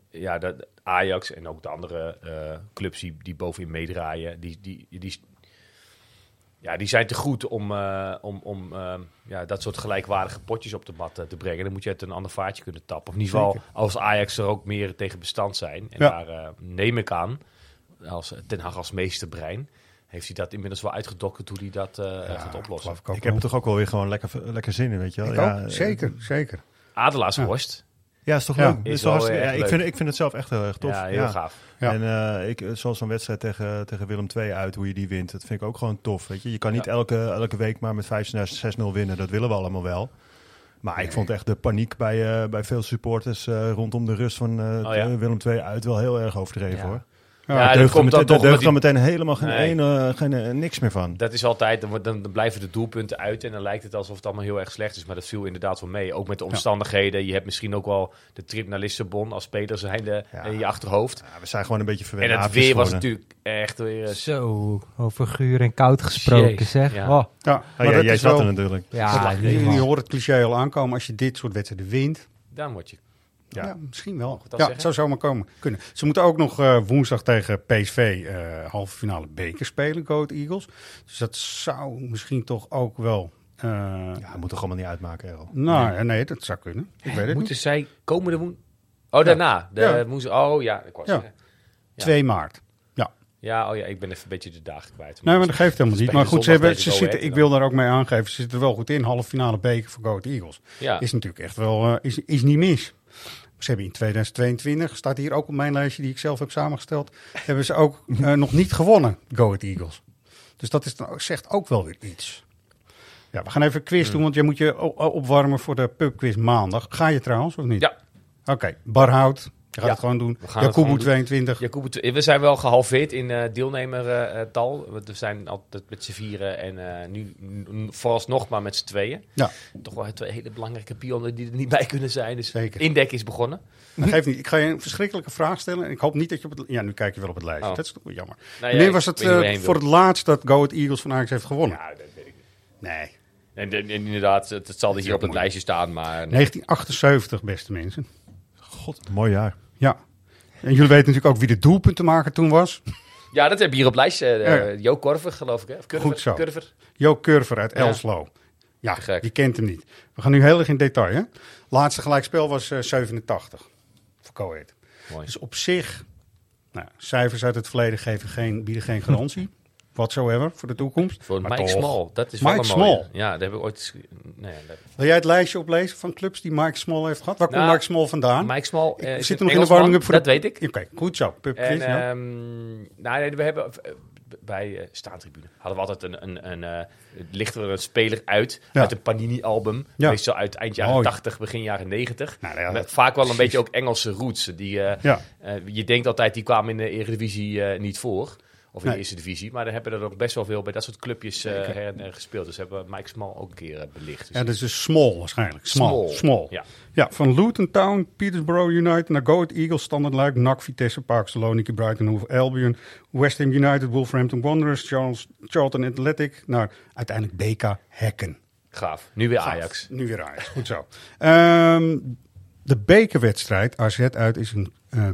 ja, dat Ajax en ook de andere uh, clubs die, die bovenin meedraaien, die, die, die, ja, die zijn te goed om, uh, om, om ja, dat soort gelijkwaardige potjes op de mat te brengen. Dan moet je het een ander vaartje kunnen tappen. Of in ieder geval als Ajax er ook meer tegen bestand zijn. En ja. daar neem ik aan, als Ten Hag als meesterbrein heeft hij dat inmiddels wel uitgedokterd hoe hij dat uh, ja, gaat oplossen. Ik, ik heb er toch ook wel weer gewoon lekker, lekker zin in, weet je wel. Ja, zeker, zeker. Adelaarsworst. Ja, is toch ja. leuk? Is toch ja, ik, vind, ik vind het zelf echt heel erg tof. Ja, heel gaaf. En uh, ik, zoals zo'n wedstrijd tegen, tegen Willem II uit, hoe je die wint, dat vind ik ook gewoon tof. Weet je? je kan niet elke, elke week maar met 5-6-0 winnen, dat willen we allemaal wel. Maar ik vond echt de paniek bij, eh, bij veel supporters eh, rondom de rust van eh, Oh, ja. Willem II uit wel heel erg overdreven Ja. hoor. Ja, daar dat deugde komt dan meteen, toch die- meteen helemaal geen, Nee. ene, geen eh, niks meer van. Dat is altijd, dan, blijven de doelpunten uit en dan lijkt het alsof het allemaal heel erg slecht is. Maar dat viel inderdaad wel mee. Ook met de omstandigheden. Je hebt misschien ook wel de trip naar Lissabon als speler zijnde in je achterhoofd. Ja, we zijn gewoon een beetje En verwend. het weer was natuurlijk echt weer... eh, Zo, over guur en koud gesproken Jeez, zeg. ja. Oh. Ja, ja, maar dat jij zat wel- er natuurlijk. Ja, je, hoort het cliché al aankomen. Als je dit soort wedstrijden wint, Dan word je... ja, misschien wel. Ja, zeggen? het zou zomaar komen. Kunnen. Ze moeten ook nog eh, woensdag tegen PSV eh, halve finale beker spelen, Goat Eagles. Dus dat zou misschien toch ook wel... eh, Ja, moet toch allemaal niet uitmaken, Errol. nou, ja, nee, dat zou kunnen. Ik weet het Moeten niet. zij komende woen... Oh, daarna. De, Ja. oh ja, ik was Ja. zeggen. Ja. 2 maart. Ja. Ja, oh ja, ik ben even een beetje de dagen kwijt. Nee, maar dat geeft helemaal niet. Maar goed, ze hebben, ze zitten, ik wil daar ook mee aangeven, ze zitten er wel goed in. Halve finale beker voor Goat Eagles. Ja. Is natuurlijk echt wel, is, is niet mis. Ze hebben in 2022, staat hier ook op mijn lijstje die ik zelf heb samengesteld, hebben ze ook eh, nog niet gewonnen, Go Ahead Eagles. Dus dat is dan, ook- zegt ook wel weer iets. Ja, we gaan even een quiz Hmm. doen, want je moet je opwarmen voor de pubquiz maandag. Ga je trouwens, of niet? Ja. Oké, Barhout, je gaat Ja, het gewoon doen. Jacobo gewoon doen. 22. Jacob, we zijn wel gehalveerd in eh deelnemertal. We zijn altijd met z'n vieren en eh, nu vooralsnog maar met z'n tweeën. Ja. Toch wel twee hele belangrijke pionnen die er niet bij kunnen zijn. Dus Zeker. Indek is begonnen. Dat geeft niet. Ik ga je een verschrikkelijke vraag stellen. En ik hoop niet dat je op het... Ja, nu kijk je wel op het lijstje. Oh. Dat is toch wel jammer. Nou ja, Wanneer ik was het eh, voor het laatst dat Go Eagles van Ajax heeft gewonnen? Ja, dat weet ik niet. Nee. En, inderdaad, het, het zal er hier op het lijstje staan. Maar 1978, beste mensen. God, mooi jaar. Ja. En jullie weten natuurlijk ook wie de doelpuntenmaker toen was. ja, dat heb je hier op het lijstje. eh Ja. Jo Korver, geloof ik. Hè? Of Curver, Goed zo. Curver. Jo Curver uit Ja. Elslo. Ja, gek. die kent hem niet. We gaan nu heel erg in detail. Hè? Laatste gelijkspel was eh 87 voor Go Ahead. Mooi. Dus op zich, nou, cijfers uit het verleden geven geen, bieden geen garantie. whatsoever voor de toekomst. Voor Maar Mike toch. Small. Dat is Mike wel een mooie. Small. Ja, dat heb ik ooit... Nee, dat- Wil jij het lijstje oplezen van clubs die Mike Small heeft gehad? Waar komt Nou, Mike Small vandaan? Mike Small Ik eh, zit een nog in de warming-up voor dat de... weet ik. Oké, goed zo. Pub En, quiz, ja. ehm, nou, nee, we hebben eh, bij eh staantribune hadden we altijd een, een, een er een speler uit Ja. uit een Panini-album. Ja. Meestal uit eind jaren Mooi. 80, begin jaren 90. Nou, ja, Met dat- vaak wel een precies. beetje ook Engelse roots. Die, Ja. eh, je denkt altijd, die kwamen in de Eredivisie niet voor. Of in Nee. de eerste divisie. Maar dan hebben er ook best wel veel bij dat soort clubjes eh, her en her gespeeld. Dus hebben we Mike Small ook een keer eh, belicht. Dus Ja, dat is dus small waarschijnlijk. Small. Small. Small. Ja. Ja, van Luton Town, Petersborough United naar Go Ahead Eagles, Standard Luik, NAC, Vitesse, Park, Saloniki, Brighton, Hove Albion, West Ham United, Wolverhampton Wanderers, Charles, Charlton Athletic, naar uiteindelijk BK Hekken. gaaf. Nu weer Gaaf. Ajax. Nu weer Ajax, goed zo. Ehm, de bekerwedstrijd, AZ uit, is een eh,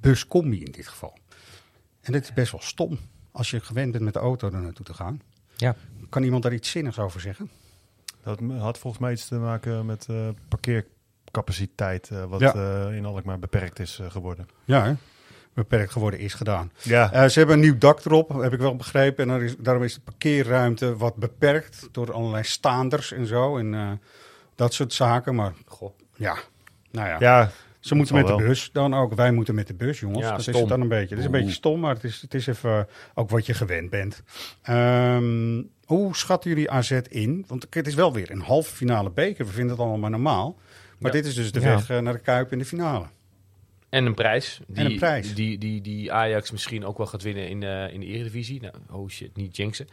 buscombi in dit geval. En dit is best wel stom als je gewend bent met de auto er naartoe te gaan. Ja. Kan iemand daar iets zinnigs over zeggen? Dat had volgens mij iets te maken met eh, parkeercapaciteit, eh, wat Ja. eh, in Alkmaar beperkt is geworden. Ja, hè? beperkt geworden is gedaan. Ja. Eh, ze hebben een nieuw dak erop, heb ik wel begrepen. En daar is, daarom is de parkeerruimte wat beperkt door allerlei staanders en zo. En eh, dat soort zaken. Maar Goh. ja, nou ja. Ja, Ze moeten met de bus dan ook. Wij moeten met de bus, jongens. Ja, dat is het dan een beetje. Het is een beetje stom, maar het is, het is even eh, ook wat je gewend bent. Ehm, hoe schatten jullie AZ in? Want het is wel weer een halve finale beker. We vinden het allemaal maar normaal. Maar Ja. dit is dus de Ja. weg eh, naar de Kuip in de finale. En een prijs. Die, En een prijs. Die, die, die Ajax misschien ook wel gaat winnen in, eh, in de Eredivisie. Nou, oh shit, niet jinxen.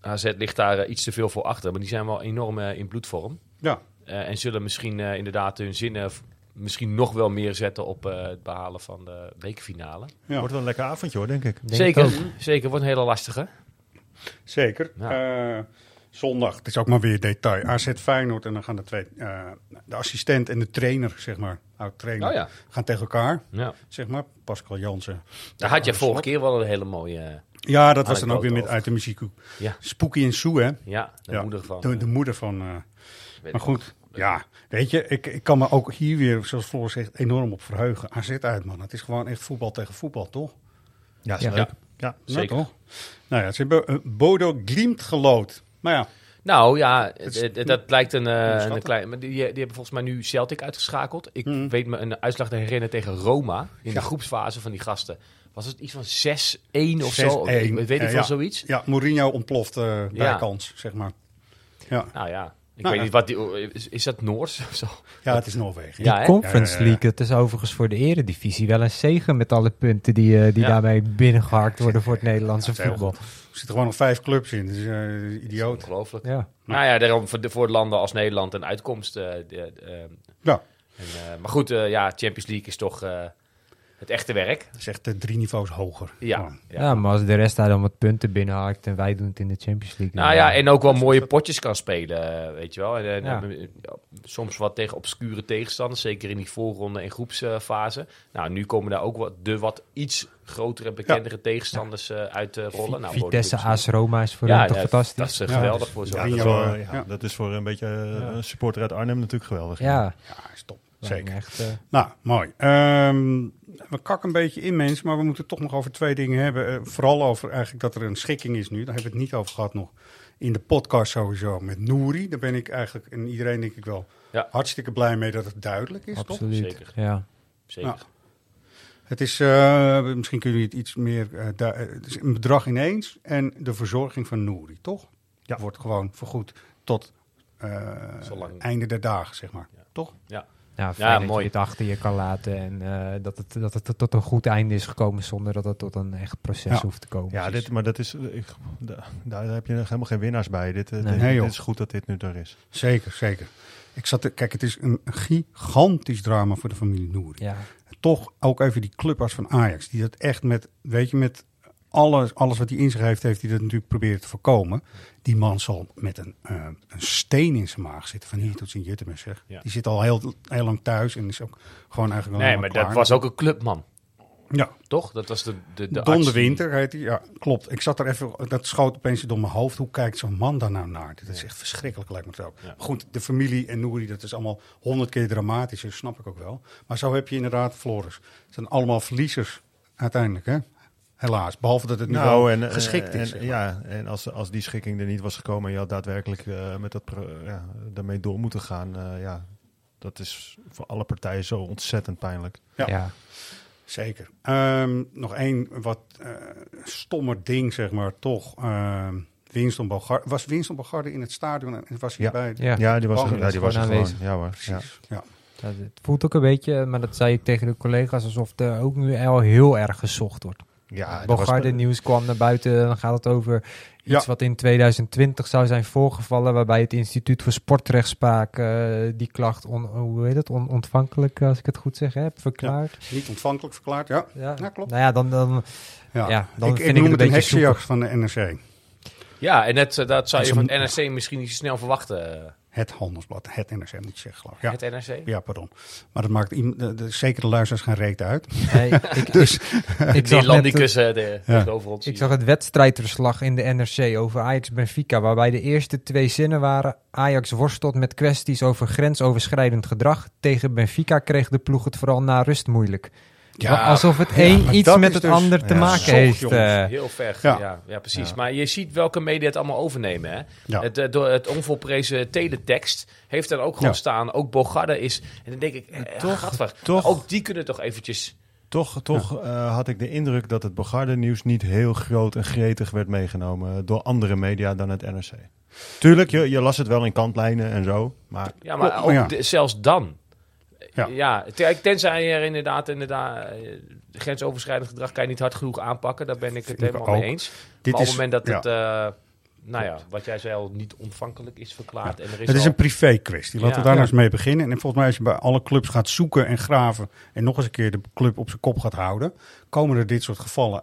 AZ ligt daar iets te veel voor achter. Maar die zijn wel enorm in bloedvorm. Ja, Eh, en zullen misschien inderdaad hun zinnen misschien nog wel meer zetten op eh, het behalen van de bekerfinale. ja. Wordt wel een lekker avondje hoor, denk ik. Denk zeker, ik ook. zeker. Wordt een hele lastige. Zeker. Ja. Eh, zondag, het is ook maar weer detail. AZ Feyenoord en dan gaan de twee, eh, de assistent en de trainer, zeg maar, oud-trainer, Oh ja. gaan tegen elkaar, Ja. zeg maar. Pascal Jansen. Daar had je vorige keer wel een hele mooie... Ja, dat was dan ook weer met over. uit de muziekhoek. Ja. Spooky en Sue, hè? ja, de Ja, moeder van... De, de moeder van... eh, maar goed, ja, weet je, ik, ik kan me ook hier weer, zoals Floor zegt, enorm op verheugen. AZ uit, man. Het is gewoon echt voetbal tegen voetbal, toch? Ja, is Ja. leuk. Ja. Ja, Zeker. toch? Nou ja, ze hebben uh, Bodo Glimt gelood. Maar ja, Nou ja, het- het- dat lijkt een, eh, een klein. Maar die, die hebben volgens mij nu Celtic uitgeschakeld. Ik Mhm. weet me een uitslag te herinneren tegen Roma in Ja. de groepsfase van die gasten. Was het iets van 6-1 of zo? 6-1. Ik weet niet Ja, van ja. zoiets. ja Mourinho ontploft eh bij Ja. kans, zeg maar. Ja. Nou ja, Ik Nou, weet ja. niet wat die... Is, is dat Noors of zo? Ja, het is Noorwegen. Ja, Die? Conference Ja, ja, ja. League, het is overigens voor de eredivisie wel een zegen met alle punten die, eh, die Ja. daarmee binnengehakt worden voor het Nederlandse voetbal. Er zitten gewoon nog vijf clubs in. Dus eh idioot. Ongelooflijk. Ja. Nou ja, daarom voor, de, voor landen als Nederland een uitkomst. eh, de- de, eh, Ja, en, maar goed, eh, ja, Champions League is toch eh, het echte werk. dat is echt eh, drie niveaus hoger. Ja. Ja. Ja, maar als de rest daar dan wat punten binnenhaakt en wij doen het in de Champions League. Nou ja, en ook wel mooie potjes kan spelen, eh, weet je wel. En, eh, Ja. soms wat tegen obscure tegenstanders, zeker in die voorronde en groepsfase. nou, nu komen daar ook wat, de wat iets grotere, bekendere tegenstanders eh, uit te rollen. Nou, Vitesse, AS Roma is voor Ja, hen toch ja, fantastisch? dat is Ja, geweldig dus- voor zo'n ja, ja. dat is voor een beetje een supporter uit Arnhem natuurlijk geweldig. Ja, Ja, is top. Zeker. echt, eh, Nou, mooi. Ehm, we kakken een beetje in, mensen, maar we moeten het toch nog over twee dingen hebben. Eh, vooral over eigenlijk dat er een schikking is nu. Daar hebben we het niet over gehad nog in de podcast sowieso met Nouri. Daar ben ik eigenlijk, en iedereen denk ik wel, Ja. hartstikke blij mee dat het duidelijk is, toch? absoluut. Zeker. Ja. Zeker. Nou, Het is, eh, misschien kunnen jullie het iets meer, het is een bedrag ineens en de verzorging van Nouri, toch? Ja. Wordt gewoon vergoed tot eh, Zolang- einde der dagen, zeg maar. Toch? Ja. Ja, fijn dat mooi. je het achter je kan laten en eh, dat, het, dat het tot een goed einde is gekomen zonder dat het tot een echt proces Ja. hoeft te komen. Ja, dit, maar dat is, ik, da- daar heb je helemaal geen winnaars bij. Dit, eh, Nee. dit, Nee, dit is goed dat dit nu er is. Zeker, zeker. Ik zat te, kijk, het is een gigantisch drama voor de familie. Ja, Toch ook even die clubas van Ajax, die dat echt met, weet je, met alles, alles wat hij in zich heeft, heeft hij dat natuurlijk proberen te voorkomen. Die man zal met een, eh, een steen in zijn maag zitten, van hier tot zijn Juttemus zeg. Ja. Die zit al heel, heel lang thuis en is ook gewoon eigenlijk Nee, maar dat was ook een clubman, Ja, toch? Dat was de, de, de Don de Winter heet hij. Ja, klopt. Ik zat er even, dat schoot opeens door mijn hoofd. Hoe kijkt zo'n man daar nou naar? Dat is echt verschrikkelijk, lijkt me. Ja. Goed, de familie en Nouri, dat is allemaal honderd keer dramatischer, snap ik ook wel. Maar zo heb je inderdaad Floris. Het zijn allemaal verliezers uiteindelijk, hè? Helaas. Behalve dat het nu wel en, eh, geschikt en, is. zeg maar. Ja, en als, als die schikking er niet was gekomen en je had daadwerkelijk eh, met dat ja, daarmee door moeten gaan, eh, ja, dat is voor alle partijen zo ontzettend pijnlijk. Ja. ja. Zeker. Ehm, nog één wat eh, stommer ding, zeg maar, toch. Ehm Winston Bogarde. Was Winston Bogarde in het stadion en was hij Ja. bij? Ja. Ja, die was, Oh, er- ja, die was gewoon. Ja hoor. Ja. Precies. Ja. Het voelt ook een beetje, maar dat zei ik tegen de collega's, alsof er ook nu al heel erg gezocht wordt. Ja, dat was- Bogarde nieuws kwam naar buiten, dan gaat het over iets Ja. wat in 2020 zou zijn voorgevallen, waarbij het Instituut voor Sportrechtspraak eh, die klacht, on, hoe heet het, on- ontvankelijk, als ik het goed zeg, heb verklaard. Niet ontvankelijk verklaard, ja. Ja, Ja, klopt. Nou ja, dan, dan Ja. Ja, dan ik, vind ik noem het een een beetje heksenjacht van de NRC. Ja, en het, eh, dat zou En je van het NRC misschien niet zo snel verwachten. Het handelsblad, het NRC moet je zeggen, geloof ik. Ja. Het NRC? Ja, pardon. Maar dat maakt iem- de, de, zeker de luisteraars geen reet uit. Nee, ik, Dus- ik, ik zag net, Nederlandicus de, Ja. tegenover ons. ik zag het wedstrijdverslag in de NRC over Ajax-Benfica, waarbij de eerste twee zinnen waren Ajax worstelt met kwesties over grensoverschrijdend gedrag. Tegen Benfica kreeg de ploeg het vooral na rust moeilijk. Ja, Alsof het een iets met het dus- ander te ja, maken zocht, heeft. jongens. eh. Heel ver, Ja. ja. Ja, precies. Ja. Maar je ziet welke media het allemaal overnemen. Hè? Ja. Het, eh, door het onvolprezen teletext heeft er ook gewoon Ja. staan. Ook Bogarde is... En dan denk ik, eh, Toch- toch- ook die kunnen toch eventjes... Toch, toch eh, had ik de indruk dat het Bogarde-nieuws niet heel groot en gretig werd meegenomen door andere media dan het NRC. Tuurlijk, je, je las het wel in kantlijnen en zo, maar Ja, maar ook maar zelfs dan. Ja. Ja, te- tenzij er inderdaad, inderdaad eh, grensoverschrijdend gedrag kan je niet hard genoeg aanpakken. Daar ben ik het helemaal mee eens. Dit maar op het moment dat ja. het, eh, nou ja, wat jij zei al, niet ontvankelijk is verklaard. En er is Het is al- een privé kwestie. Laten Ja. we daar nou Ja. eens mee beginnen. En volgens mij als je bij alle clubs gaat zoeken en graven... en nog eens een keer de club op zijn kop gaat houden... komen er dit soort gevallen.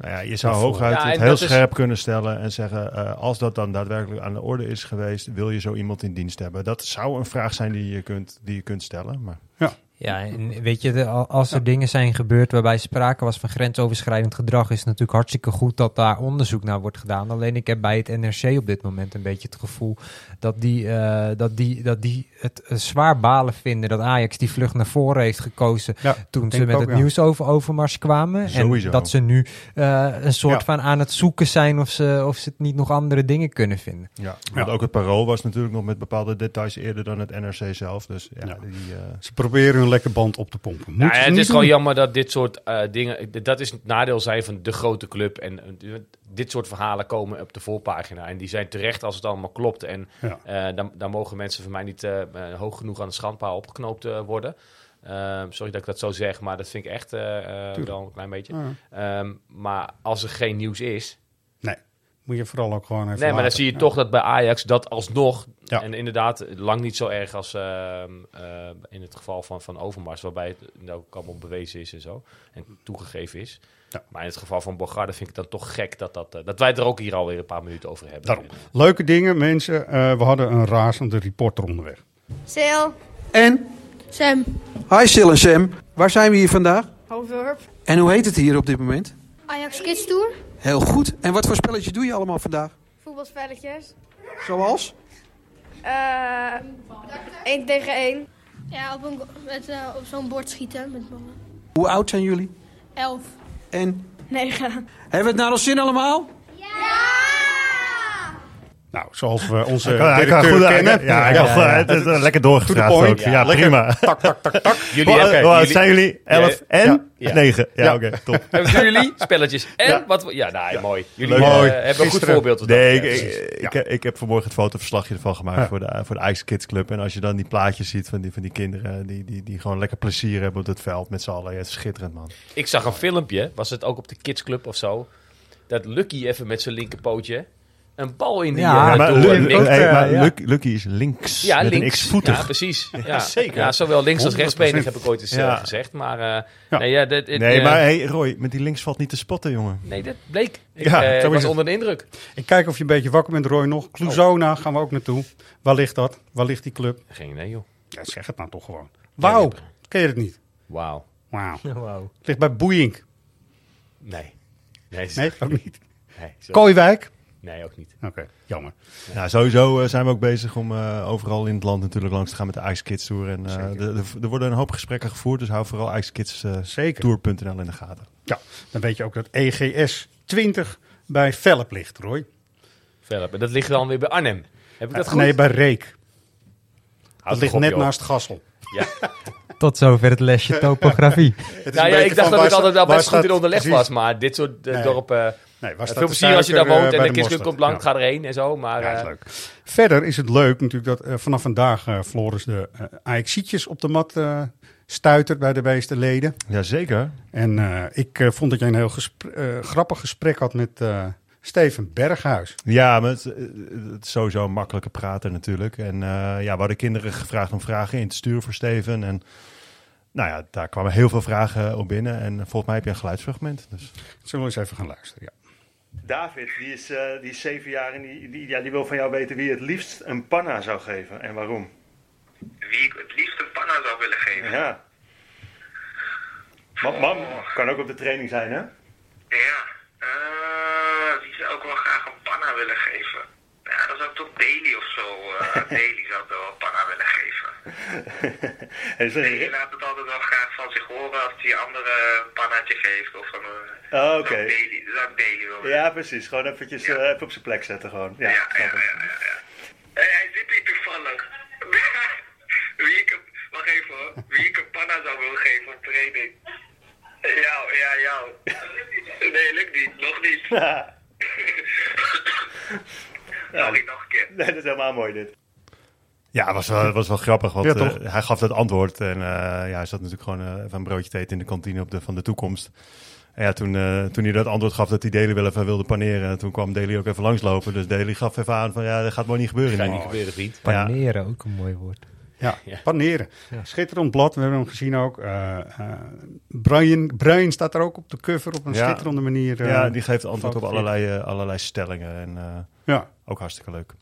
Nou ja, je zou hooguit Ja, het heel is- scherp kunnen stellen en zeggen, eh, als dat dan daadwerkelijk aan de orde is geweest, wil je zo iemand in dienst hebben? Dat zou een vraag zijn die je kunt, die je kunt stellen, maar Ja, en weet je, als er dingen zijn gebeurd waarbij sprake was van grensoverschrijdend gedrag, is het natuurlijk hartstikke goed dat daar onderzoek naar wordt gedaan. Alleen ik heb bij het NRC op dit moment een beetje het gevoel dat die, eh, dat die, dat die het eh, zwaar balen vinden dat Ajax die vlucht naar voren heeft gekozen Ja, toen ze met ook, het ja. nieuws over Overmars kwamen. Sowieso. En dat ze nu eh, een soort Ja. van aan het zoeken zijn of ze, of ze het niet nog andere dingen kunnen vinden. ja. Want ook het parool was natuurlijk nog met bepaalde details eerder dan het NRC zelf, dus ja, Ja. die... eh, Ze proberen hun lekker band op te pompen. Nou, ja, het is gewoon jammer dat dit soort eh, dingen... Dat is het nadeel zijn van de grote club. En eh, dit soort verhalen komen op de voorpagina. En die zijn terecht als het allemaal klopt. En Ja. eh, dan, dan mogen mensen van mij niet hoog genoeg aan de schandpaal opgeknoopt worden. Eh, sorry dat ik dat zo zeg, maar dat vind ik echt eh, wel een klein beetje. Ehm, maar als er geen nieuws is... Nee, moet je vooral ook gewoon even Nee, maar dan zie je Ja. toch dat bij Ajax dat alsnog... Ja. En inderdaad, lang niet zo erg als ehm, eh, in het geval van, van Overmars... waarbij het nou ook allemaal bewezen is en zo. En toegegeven is. Ja. Maar in het geval van Bogarde vind ik het dan toch gek... dat, dat, eh, dat wij het er ook hier alweer een paar minuten over hebben. Daarom. Leuke dingen, mensen. Eh, we hadden een razende reporter onderweg. Sil. En? Sam. Hi Sil en Sam. Waar zijn we hier vandaag? Hoofddorp. En hoe heet het hier op dit moment? Ajax Kids Tour. Heel goed. En wat voor spelletje doe je allemaal vandaag? Voetbalspelletjes. Zoals? Eh 1 tegen 1. Ja, op, een, met, eh, op zo'n bord schieten met ballen. Hoe oud zijn jullie? 11. En? 9. Hebben we het naar ons zin allemaal? Nou, zoals we onze Hij kan- hij kan directeur goed- kennen. ja, hij kan goed- het is, lekker point. ook. Ja, lekker prima. Tak, tak, tak, tak. Jullie zijn jullie? 11 Ja, en ja. 9. Ja, Ja. oké, top. Hebben jullie spelletjes en Ja. wat... we- Ja, nou, mooi. Jullie Leuk. eh, Mooi. hebben een goed voorbeeld. Nee, ik, ik, ik, heb- ik heb vanmorgen het fotoverslagje ervan gemaakt Ja. voor, de, voor de Ice Kids Club. En als je dan die plaatjes ziet van die, van die kinderen die, die, die gewoon lekker plezier hebben op het veld met z'n allen. Ja, het is schitterend, man. Ik zag een filmpje, was het ook op de Kids Club of zo, dat Lucky even met zijn linkerpootje een bal in die Ja, eh, maar, Lucky is links. Ja, met links. Ja, precies. Ja, zeker. Ja, zowel links als 100%. rechtsbenig heb ik ooit eens eh, Ja. gezegd. Maar eh, Ja. nee, ja, dit, dit, Nee, eh, maar hey, Roy, met die links valt niet te spotten, jongen. nee, dat bleek. Ik Ja, eh, was onder de indruk. Ik kijk of je een beetje wakker bent, Roy, nog. Cluzona gaan we ook naartoe. Waar ligt dat? Waar ligt die club? Geen idee, joh. Ja, zeg het nou toch gewoon. Wauw, ken je het niet? Wauw. Wauw. Wauw. Ligt bij Boeing. Nee. Nee, is- Nee, ook niet. nee, Kooiwijk? Nee, ook niet. Oké, jammer. Ja, sowieso eh, zijn we ook bezig om eh, overal in het land natuurlijk langs te gaan met de Ice Kids Tour. En eh, er worden een hoop gesprekken gevoerd, dus hou vooral icekidstour.nl in de gaten. Ja, dan weet je ook dat EGS 20 bij Velp ligt, Roy. Velp. En dat ligt dan weer bij Arnhem. Heb ik dat goed? nee, bij Reek. Houd Dat ligt op, net naast Gassel. Ja. Tot zover het lesje topografie. Het Nou ja, ik dacht dat ik altijd wel best goed in onderleg was. Maar dit soort Nee. dorpen... Nee, waar staat veel plezier als je daar woont eh, en de de komt lang, Ja. ga erheen en zo. Maar Ja, is eh, leuk. Verder is het leuk natuurlijk dat eh, vanaf vandaag eh Floris de uh, Ajaxietjes op de mat eh stuitert bij de meeste leden. Jazeker. En eh, ik eh, vond dat jij een heel eh, grappig gesprek had met eh, Steven Berghuis. Ja, maar het, eh, het is sowieso een makkelijke prater natuurlijk. En eh, ja, we hadden kinderen gevraagd om vragen in te sturen voor Steven. En nou ja, daar kwamen heel veel vragen op binnen. En volgens mij heb je een geluidsfragment. Dus. Zullen we eens even gaan luisteren? Ja. David, die is, eh, die is zeven jaar en die, die, ja, die wil van jou weten wie het liefst een panna zou geven en waarom. Wie ik het liefst een panna zou willen geven. Ja. Mam, mam, kan ook op de training zijn, hè? Ja. eh, wie zou ik wel graag een panna willen geven? Ja, dan zou ik toch Bailey of zo. eh Bailey zou ik wel een panna willen geven. Bailey laat het altijd wel graag van zich horen als hij andere een pannaatje geeft. Of een, Oh, oké. Willen. Ja, precies. Gewoon eventjes eh, even op zijn plek zetten gewoon. Ja, Ja. Hey, hij zit hier toevallig. wie ik een, wacht even hoor. Wie ik een panna zou willen geven op training. Jou, ja, jou. Nee, lukt niet. Nog niet. Ja, niet nog een keer. Nee, dat is helemaal mooi dit. Ja, het was wel, het was wel grappig, want Ja, eh, hij gaf dat antwoord. En eh, ja, hij zat natuurlijk gewoon eh, even een broodje te eten in de kantine op de, van de toekomst. En ja, toen, eh, toen hij dat antwoord gaf dat hij Daly wel even wilde paneren, toen kwam Daly ook even langslopen. Dus Daly gaf even aan van ja, dat gaat mooi niet gebeuren. Gaat nu. niet gebeuren, vriend. Ja. Paneren, ook een mooi woord. Ja, Ja. paneren. Schitterend blad, we hebben hem gezien ook. Eh eh, Brian, Brian staat er ook op de cover op een Ja. schitterende manier. eh, Ja, die geeft antwoord op allerlei, allerlei stellingen. En eh, Ja, ook hartstikke leuk.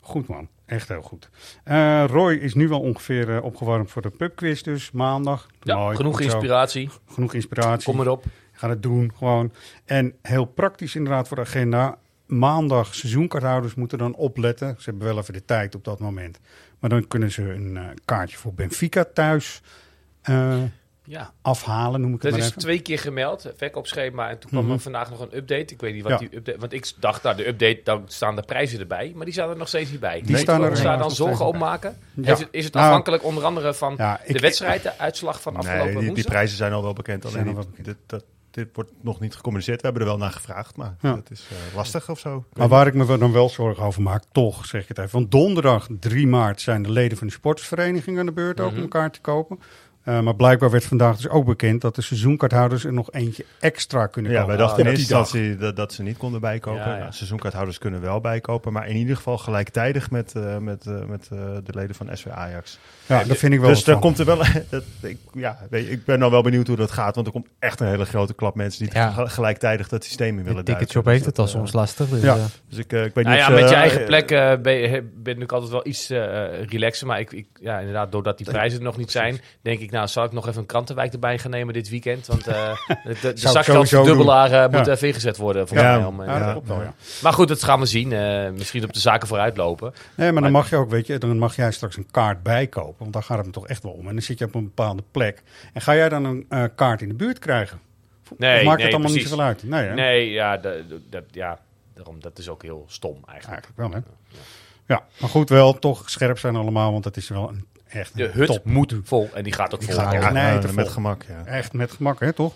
goed man. Echt heel goed. Eh, Roy is nu wel ongeveer opgewarmd voor de pubquiz dus, maandag. ja, Mooi, genoeg inspiratie. Genoeg inspiratie. Kom erop. Ga het doen, gewoon. En heel praktisch inderdaad voor de agenda. Maandag, seizoenkaarthouders moeten dan opletten. Ze hebben wel even de tijd op dat moment. Maar dan kunnen ze een eh, kaartje voor Benfica thuis eh, Ja. afhalen, noem ik het Dat maar is even. twee keer gemeld, verkoopschema. En toen kwam Mhm. er vandaag nog een update. Ik weet niet wat Ja. die update... Want ik dacht, nou, de update, dan staan de prijzen erbij. Maar die staan er nog steeds niet bij. Die Weet staan er daar dan zorgen bij. maken? Ja. Is het, is het Nou, afhankelijk onder andere van ja, ik- de wedstrijd, de uitslag van afgelopen Nee, die, prijzen zijn al wel bekend. Zijn Alleen al die- wel bekend. dit, dat, dit wordt nog niet gecommuniceerd. We hebben er wel naar gevraagd, maar Ja. dat is eh, lastig of zo. Maar waar ik me dan wel zorgen over maak, toch zeg ik het even. Want donderdag 3 maart zijn de leden van de sportsvereniging aan de beurt ook Mhm. om elkaar te kopen. Eh, maar blijkbaar werd vandaag dus ook bekend dat de seizoenkaarthouders er nog eentje extra kunnen Ja, kopen. wij dachten eerste dag. instantie dat, dat ze niet konden bijkopen. Ja, ja. Nou, seizoenkaarthouders kunnen wel bijkopen. Maar in ieder geval gelijktijdig met, eh, met, eh, met eh, de leden van SV Ajax. Ja, dat vind ik wel Dus daar komt er wel... dat, ik, ja, weet je, ik ben al wel benieuwd hoe dat gaat. Want er komt echt een hele grote klap mensen die Ja. gel- gelijktijdig dat systeem in willen De duiken. ticketshop Dus heeft het dat, al soms lastig. Dus, ja. Dus ik, ik weet Nou niet ja, of, met je eigen plek eh, ben, je, ben ik altijd wel iets eh relaxer. Maar ik, ik, ja, inderdaad, doordat die prijzen er nog niet zijn, denk ik, nou, zal ik nog even een krantenwijk erbij gaan nemen dit weekend. Want eh de, de, de Zou zakgeldverdubbelaar sowieso eh, moet Ja. even ingezet worden, Ja. mij. Om, eh, Ja, wel. Maar goed, dat gaan we zien. Misschien op de zaken vooruit lopen. Nee, maar dan mag je ook, weet je, dan mag jij straks een kaart bijkopen. Want daar gaat het me toch echt wel om. En dan zit je op een bepaalde plek. En ga jij dan een kaart in de buurt krijgen? Nee, of maakt nee, het allemaal precies. niet zoveel uit? Nee, hè? Nee, ja, dat, ja, daarom, dat is ook heel stom eigenlijk. Eigenlijk wel, hè? Ja, maar goed, wel toch scherp zijn allemaal. Want dat is wel een echt De hut top. moet vol en die gaat ook Die vol. gaat Ja, nee, eh, te met gemak, ja. Echt met gemak, hè, toch?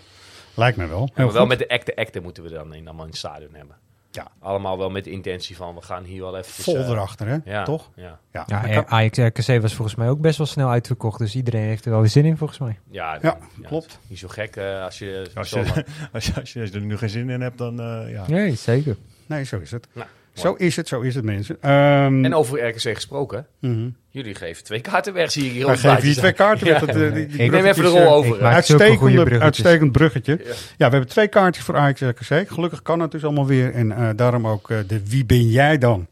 Lijkt me wel. Maar wel goed. met de acte acte moeten we dan in, allemaal in het stadion hebben. Ja. Allemaal wel met de intentie van, we gaan hier wel even... Vol erachter, hè? Ja, Toch? Ja, Ja, ja, kan- Ajax RKC was volgens mij ook best wel snel uitverkocht. Dus iedereen heeft er wel weer zin in, volgens mij. ja, Ja, ja, klopt. Niet zo gek eh, als je... Als je, als, je, als, je, als je er nu geen zin in hebt, dan eh, ja. Nee, zeker. Nee, zo is het. Nou, Zo is het, zo is het, mensen. Ehm, En over RKC gesproken, mhm. jullie geven twee kaarten weg, zie ik hier Wij op het geven blaadje twee kaarten dat, eh, die, die Ik neem even de bruggetjes, rol eh, over. bruggetjes. uitstekend bruggetje. Ja. Ja. we hebben twee kaartjes voor Ajax RKC. Gelukkig kan het dus allemaal weer. En eh, daarom ook eh, de Wie ben jij dan?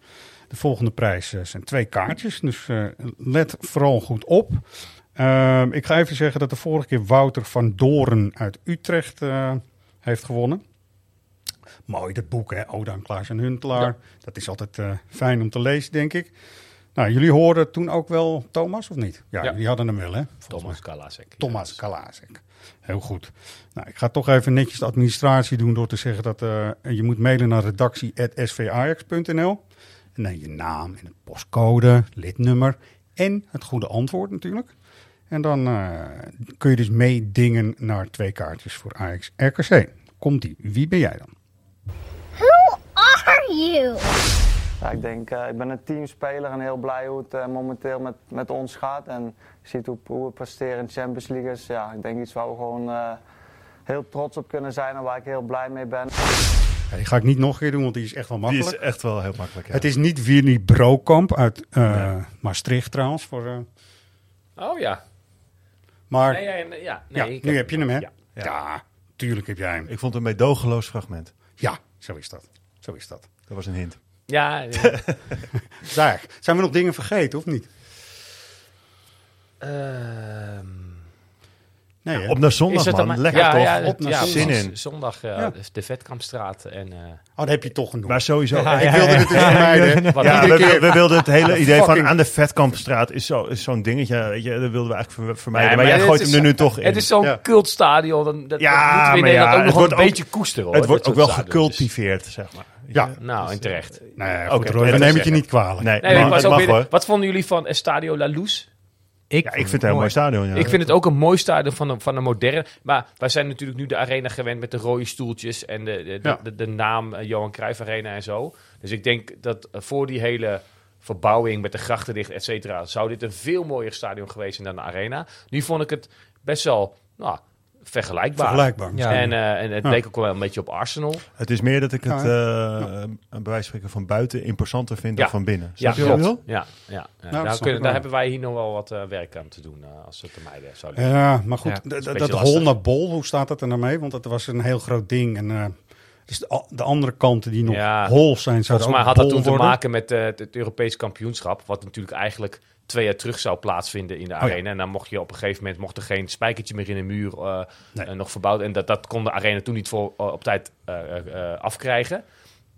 De volgende prijs eh, zijn twee kaartjes. Dus eh, let vooral goed op. Ehm, ik ga even zeggen dat de vorige keer Wouter van Doren uit Utrecht eh, heeft gewonnen. Mooi, dat boek, hè? Oda aan Klaas en Huntelaar. Dat is altijd eh, fijn om te lezen, denk ik. Nou, jullie hoorden toen ook wel Thomas, of niet? Ja, Ja. jullie hadden hem wel, hè? Thomas Kalasek. Thomas Kalazek. Heel goed. Nou, ik ga toch even netjes de administratie doen door te zeggen dat eh, je moet mailen naar redactie.svajax.nl. En dan je naam en het postcode, lidnummer en het goede antwoord natuurlijk. En dan eh, kun je dus meedingen naar twee kaartjes voor Ajax RKC. Komt die? Wie ben jij dan? Are you? Ja, ik denk, eh, ik ben een teamspeler en heel blij hoe het eh, momenteel met, met ons gaat. En je ziet hoe, hoe we presteren in de Champions League. Dus ja, ik denk iets waar we gewoon eh, heel trots op kunnen zijn en waar ik heel blij mee ben. Ja, die ga ik niet nog een keer doen, want die is echt wel Die makkelijk. is echt wel heel makkelijk. Ja. Het is niet Winnie Brokamp uit eh, Maastricht trouwens. Voor, eh, Oh ja. maar Nee, ja, nee, ja, nu heb je hem, hè? Ja. Ja. tuurlijk heb jij hem. Ik vond het een meedogenloos fragment. Ja, zo is dat. Zo is dat. Dat was een hint. Ja, ja. Zijn we nog dingen vergeten of niet? Ehm, Nee, hè? Op naar zondag, is het man. dan- Lekker ja, toch? Ja, Op naar ja. Zin in. Zondag eh, Ja. de Vetkampstraat. En, eh, Oh, dat heb je toch genoemd. Maar sowieso. Ja, ik wilde het dus vermijden. Ja, we, keer- we wilden het hele idee van aan de Vetkampstraat is zo- is zo'n dingetje. Weet je, dat wilden we eigenlijk ver- vermijden. Nee, maar, jij gooit is- hem er nu toch in. Het is zo'n Ja. cultstadion. Dan, dat, Ja, dat moeten we in maar Nederland ja, ook het nog wel een ook- beetje koesteren. Het wordt ook wel gecultiveerd, zeg maar. Ja. Nou, en terecht. Nee, Oké, goed, Roy, het we is nemen het je niet kwalijk. Nee, ook wat vonden jullie van Estadio La Luz? Ik, Ja, ik vind het een heel mooi stadion. Ja. Ik vind het ook een mooi stadion van een, van een moderne. Maar wij zijn natuurlijk nu de arena gewend met de rode stoeltjes en de, de, de, Ja. de, de naam eh, Johan Cruijff Arena en zo. Dus ik denk dat eh, voor die hele verbouwing met de grachten dicht, et cetera, zou dit een veel mooier stadion geweest zijn dan de arena. Nu vond ik het best wel nou, vergelijkbaar. Vergelijkbaar. Ja. En, eh, en het Ja. leek ook wel een beetje op Arsenal. Het is meer dat ik het, Ja, eh, bij wijze van spreken, van buiten imposanter vind Ja. dan van binnen. Ja, Snap je wat ik klopt. bedoel? Ja, ja. ja. dat daar, kunnen, daar wel. hebben wij hier nog wel wat eh, werk aan te doen eh, als het de meiden zouden Ja, maar goed, Ja, dat lastig. hol naar bol, hoe staat dat er nou mee? Want dat was een heel groot ding. En eh, dus de, andere kanten die nog Ja. hol zijn, Volgens mij had dat toen te maken met eh, het, Europees kampioenschap. Wat natuurlijk eigenlijk twee jaar terug zou plaatsvinden in de ja. arena. En dan mocht je op een gegeven moment mocht er geen spijkertje meer in de muur eh, Nee. eh, nog verbouwd. En dat, dat kon de arena toen niet voor, op tijd afkrijgen.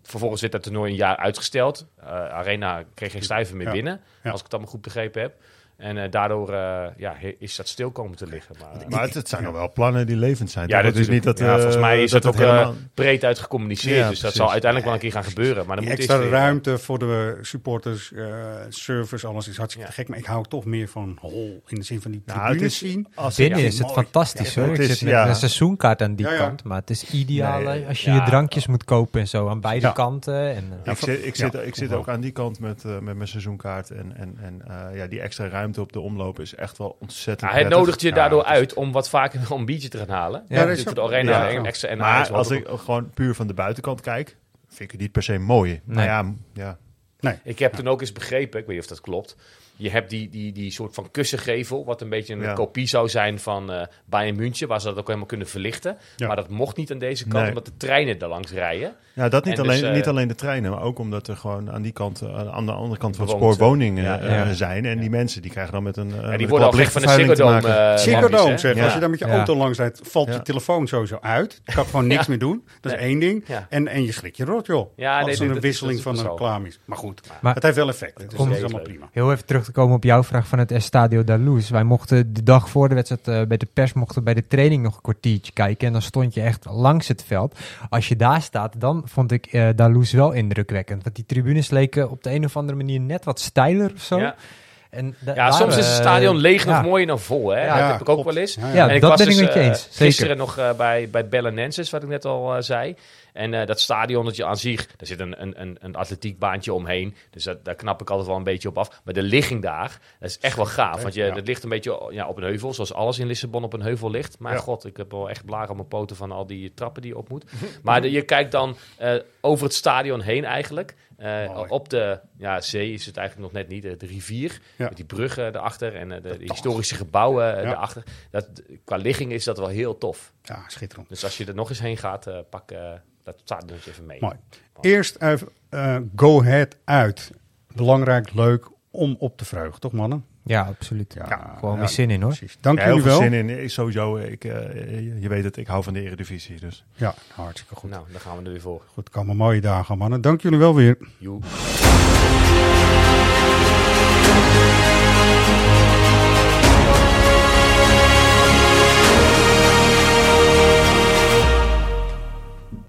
Vervolgens werd dat toernooi een jaar uitgesteld. Arena kreeg geen stuiver meer Ja. binnen. Als ik het allemaal goed begrepen heb. En eh, daardoor eh, ja, is dat stil komen te liggen. Maar, Maar het, het zijn nog wel plannen die levend zijn. Ja? Het is niet dat, ja, eh, volgens mij is dat dat, het ook eh, helemaal- breed uit gecommuniceerd. Ja, dus dat zal uiteindelijk wel een keer gaan gebeuren. Maar dan Die moet extra ruimte voor de supporters, eh service, alles is hartstikke gek. Maar ik hou toch meer van hol in de zin van die Nou, is- zien. als- Binnen Ja, is het fantastisch Ja, hoor. het Ik zit met ja. een seizoenkaart aan die Ja, ja. kant. Maar het is ideaal Nee, als je ja. je drankjes moet kopen en zo aan beide Ja. kanten. En, ik zit, ik zit, Ja, ik zit wel. ook aan die kant met, met mijn seizoenkaart. En, en, en eh, ja, die extra ruimte op de omloop is echt wel ontzettend Ja, het prettig. nodigt je daardoor het is- uit om wat vaker een biertje te gaan halen. Ja, dat is voor de ook- arena ja. en extra en Maar als ik gewoon puur van de buitenkant kijk, vind ik het niet per se mooi. Maar Nee. ja, ja. Ik heb toen ook eens begrepen, ik weet niet of dat klopt. Je hebt die, die, die soort van kussengevel, wat een beetje een Ja. kopie zou zijn van eh Bayern München, waar ze dat ook helemaal kunnen verlichten. Ja. Maar dat mocht niet aan deze kant, Nee. omdat de treinen daar langs rijden. Ja, dat niet, En alleen, dus, eh, niet alleen de treinen, maar ook omdat er gewoon aan die kant, eh, aan de andere kant van het spoor woningen ja, zijn. En die mensen die krijgen dan met een. eh, Ja, met die een worden al van de Ziggo Dome. maken. eh, Ziggo mappies, Dome, hè? zeg. Ja. Als je daar met je Ja. auto langs rijdt, valt Ja. je telefoon sowieso uit. Je kan gewoon niks meer doen. Dat is Nee. één ding. Ja. En, en je schrik je rot, joh. Ja, nee, als er een wisseling van een klaar is. Maar goed, het heeft wel effect. Dus dat is allemaal prima. Heel even terug komen op jouw vraag van het Estadio da Luz. Wij mochten de dag voor de wedstrijd eh, bij de pers mochten bij de training nog een kwartiertje kijken. En dan stond je echt langs het veld. Als je daar staat, dan vond ik Luz wel indrukwekkend. Want die tribunes leken op de een of andere manier net wat steiler of zo. Ja. En da- Ja, soms is het eh, stadion leeg nog ja. mooier dan vol. Hè? Ja, dat heb ik ook klopt. wel eens. Ja, Ja, en ik dat was ben ik dus, met je eh, eens, zeker. gisteren nog eh, bij, bij Belenenses, wat ik net al zei. En eh, dat stadionnetje aan zich, daar zit een, een, een, een atletiekbaantje omheen. Dus dat, daar knap ik altijd wel een beetje op af. Maar de ligging daar, dat is echt wel gaaf. Want je, Ja. dat ligt een beetje ja, op een heuvel, zoals alles in Lissabon op een heuvel ligt. Maar Ja. god, ik heb wel echt blagen op mijn poten van al die trappen die je op moet. maar de- je kijkt dan eh, over het stadion heen eigenlijk. Eh, op de ja, zee is het eigenlijk nog net niet, de, de rivier. Ja. Met die bruggen erachter en eh, de, de historische gebouwen eh, Ja. erachter. Dat, qua ligging is dat wel heel tof. Ja, schitterend. Dus als je er nog eens heen gaat, eh, pak eh, dat stadionnetje even mee. Mooi. Eerst even eh, go ahead uit. Belangrijk, leuk om op te vreugden, toch mannen? Ja, absoluut. Ja, Gewoon ja, weer zin in hoor. Precies. Dank Ja, heel jullie veel zin in. Ik, sowieso, ik, eh, je weet het, ik hou van de Eredivisie. Dus. Ja, hartstikke goed. Nou, daar gaan we er weer voor. Goed, komen mooie dagen mannen. Dank jullie wel weer.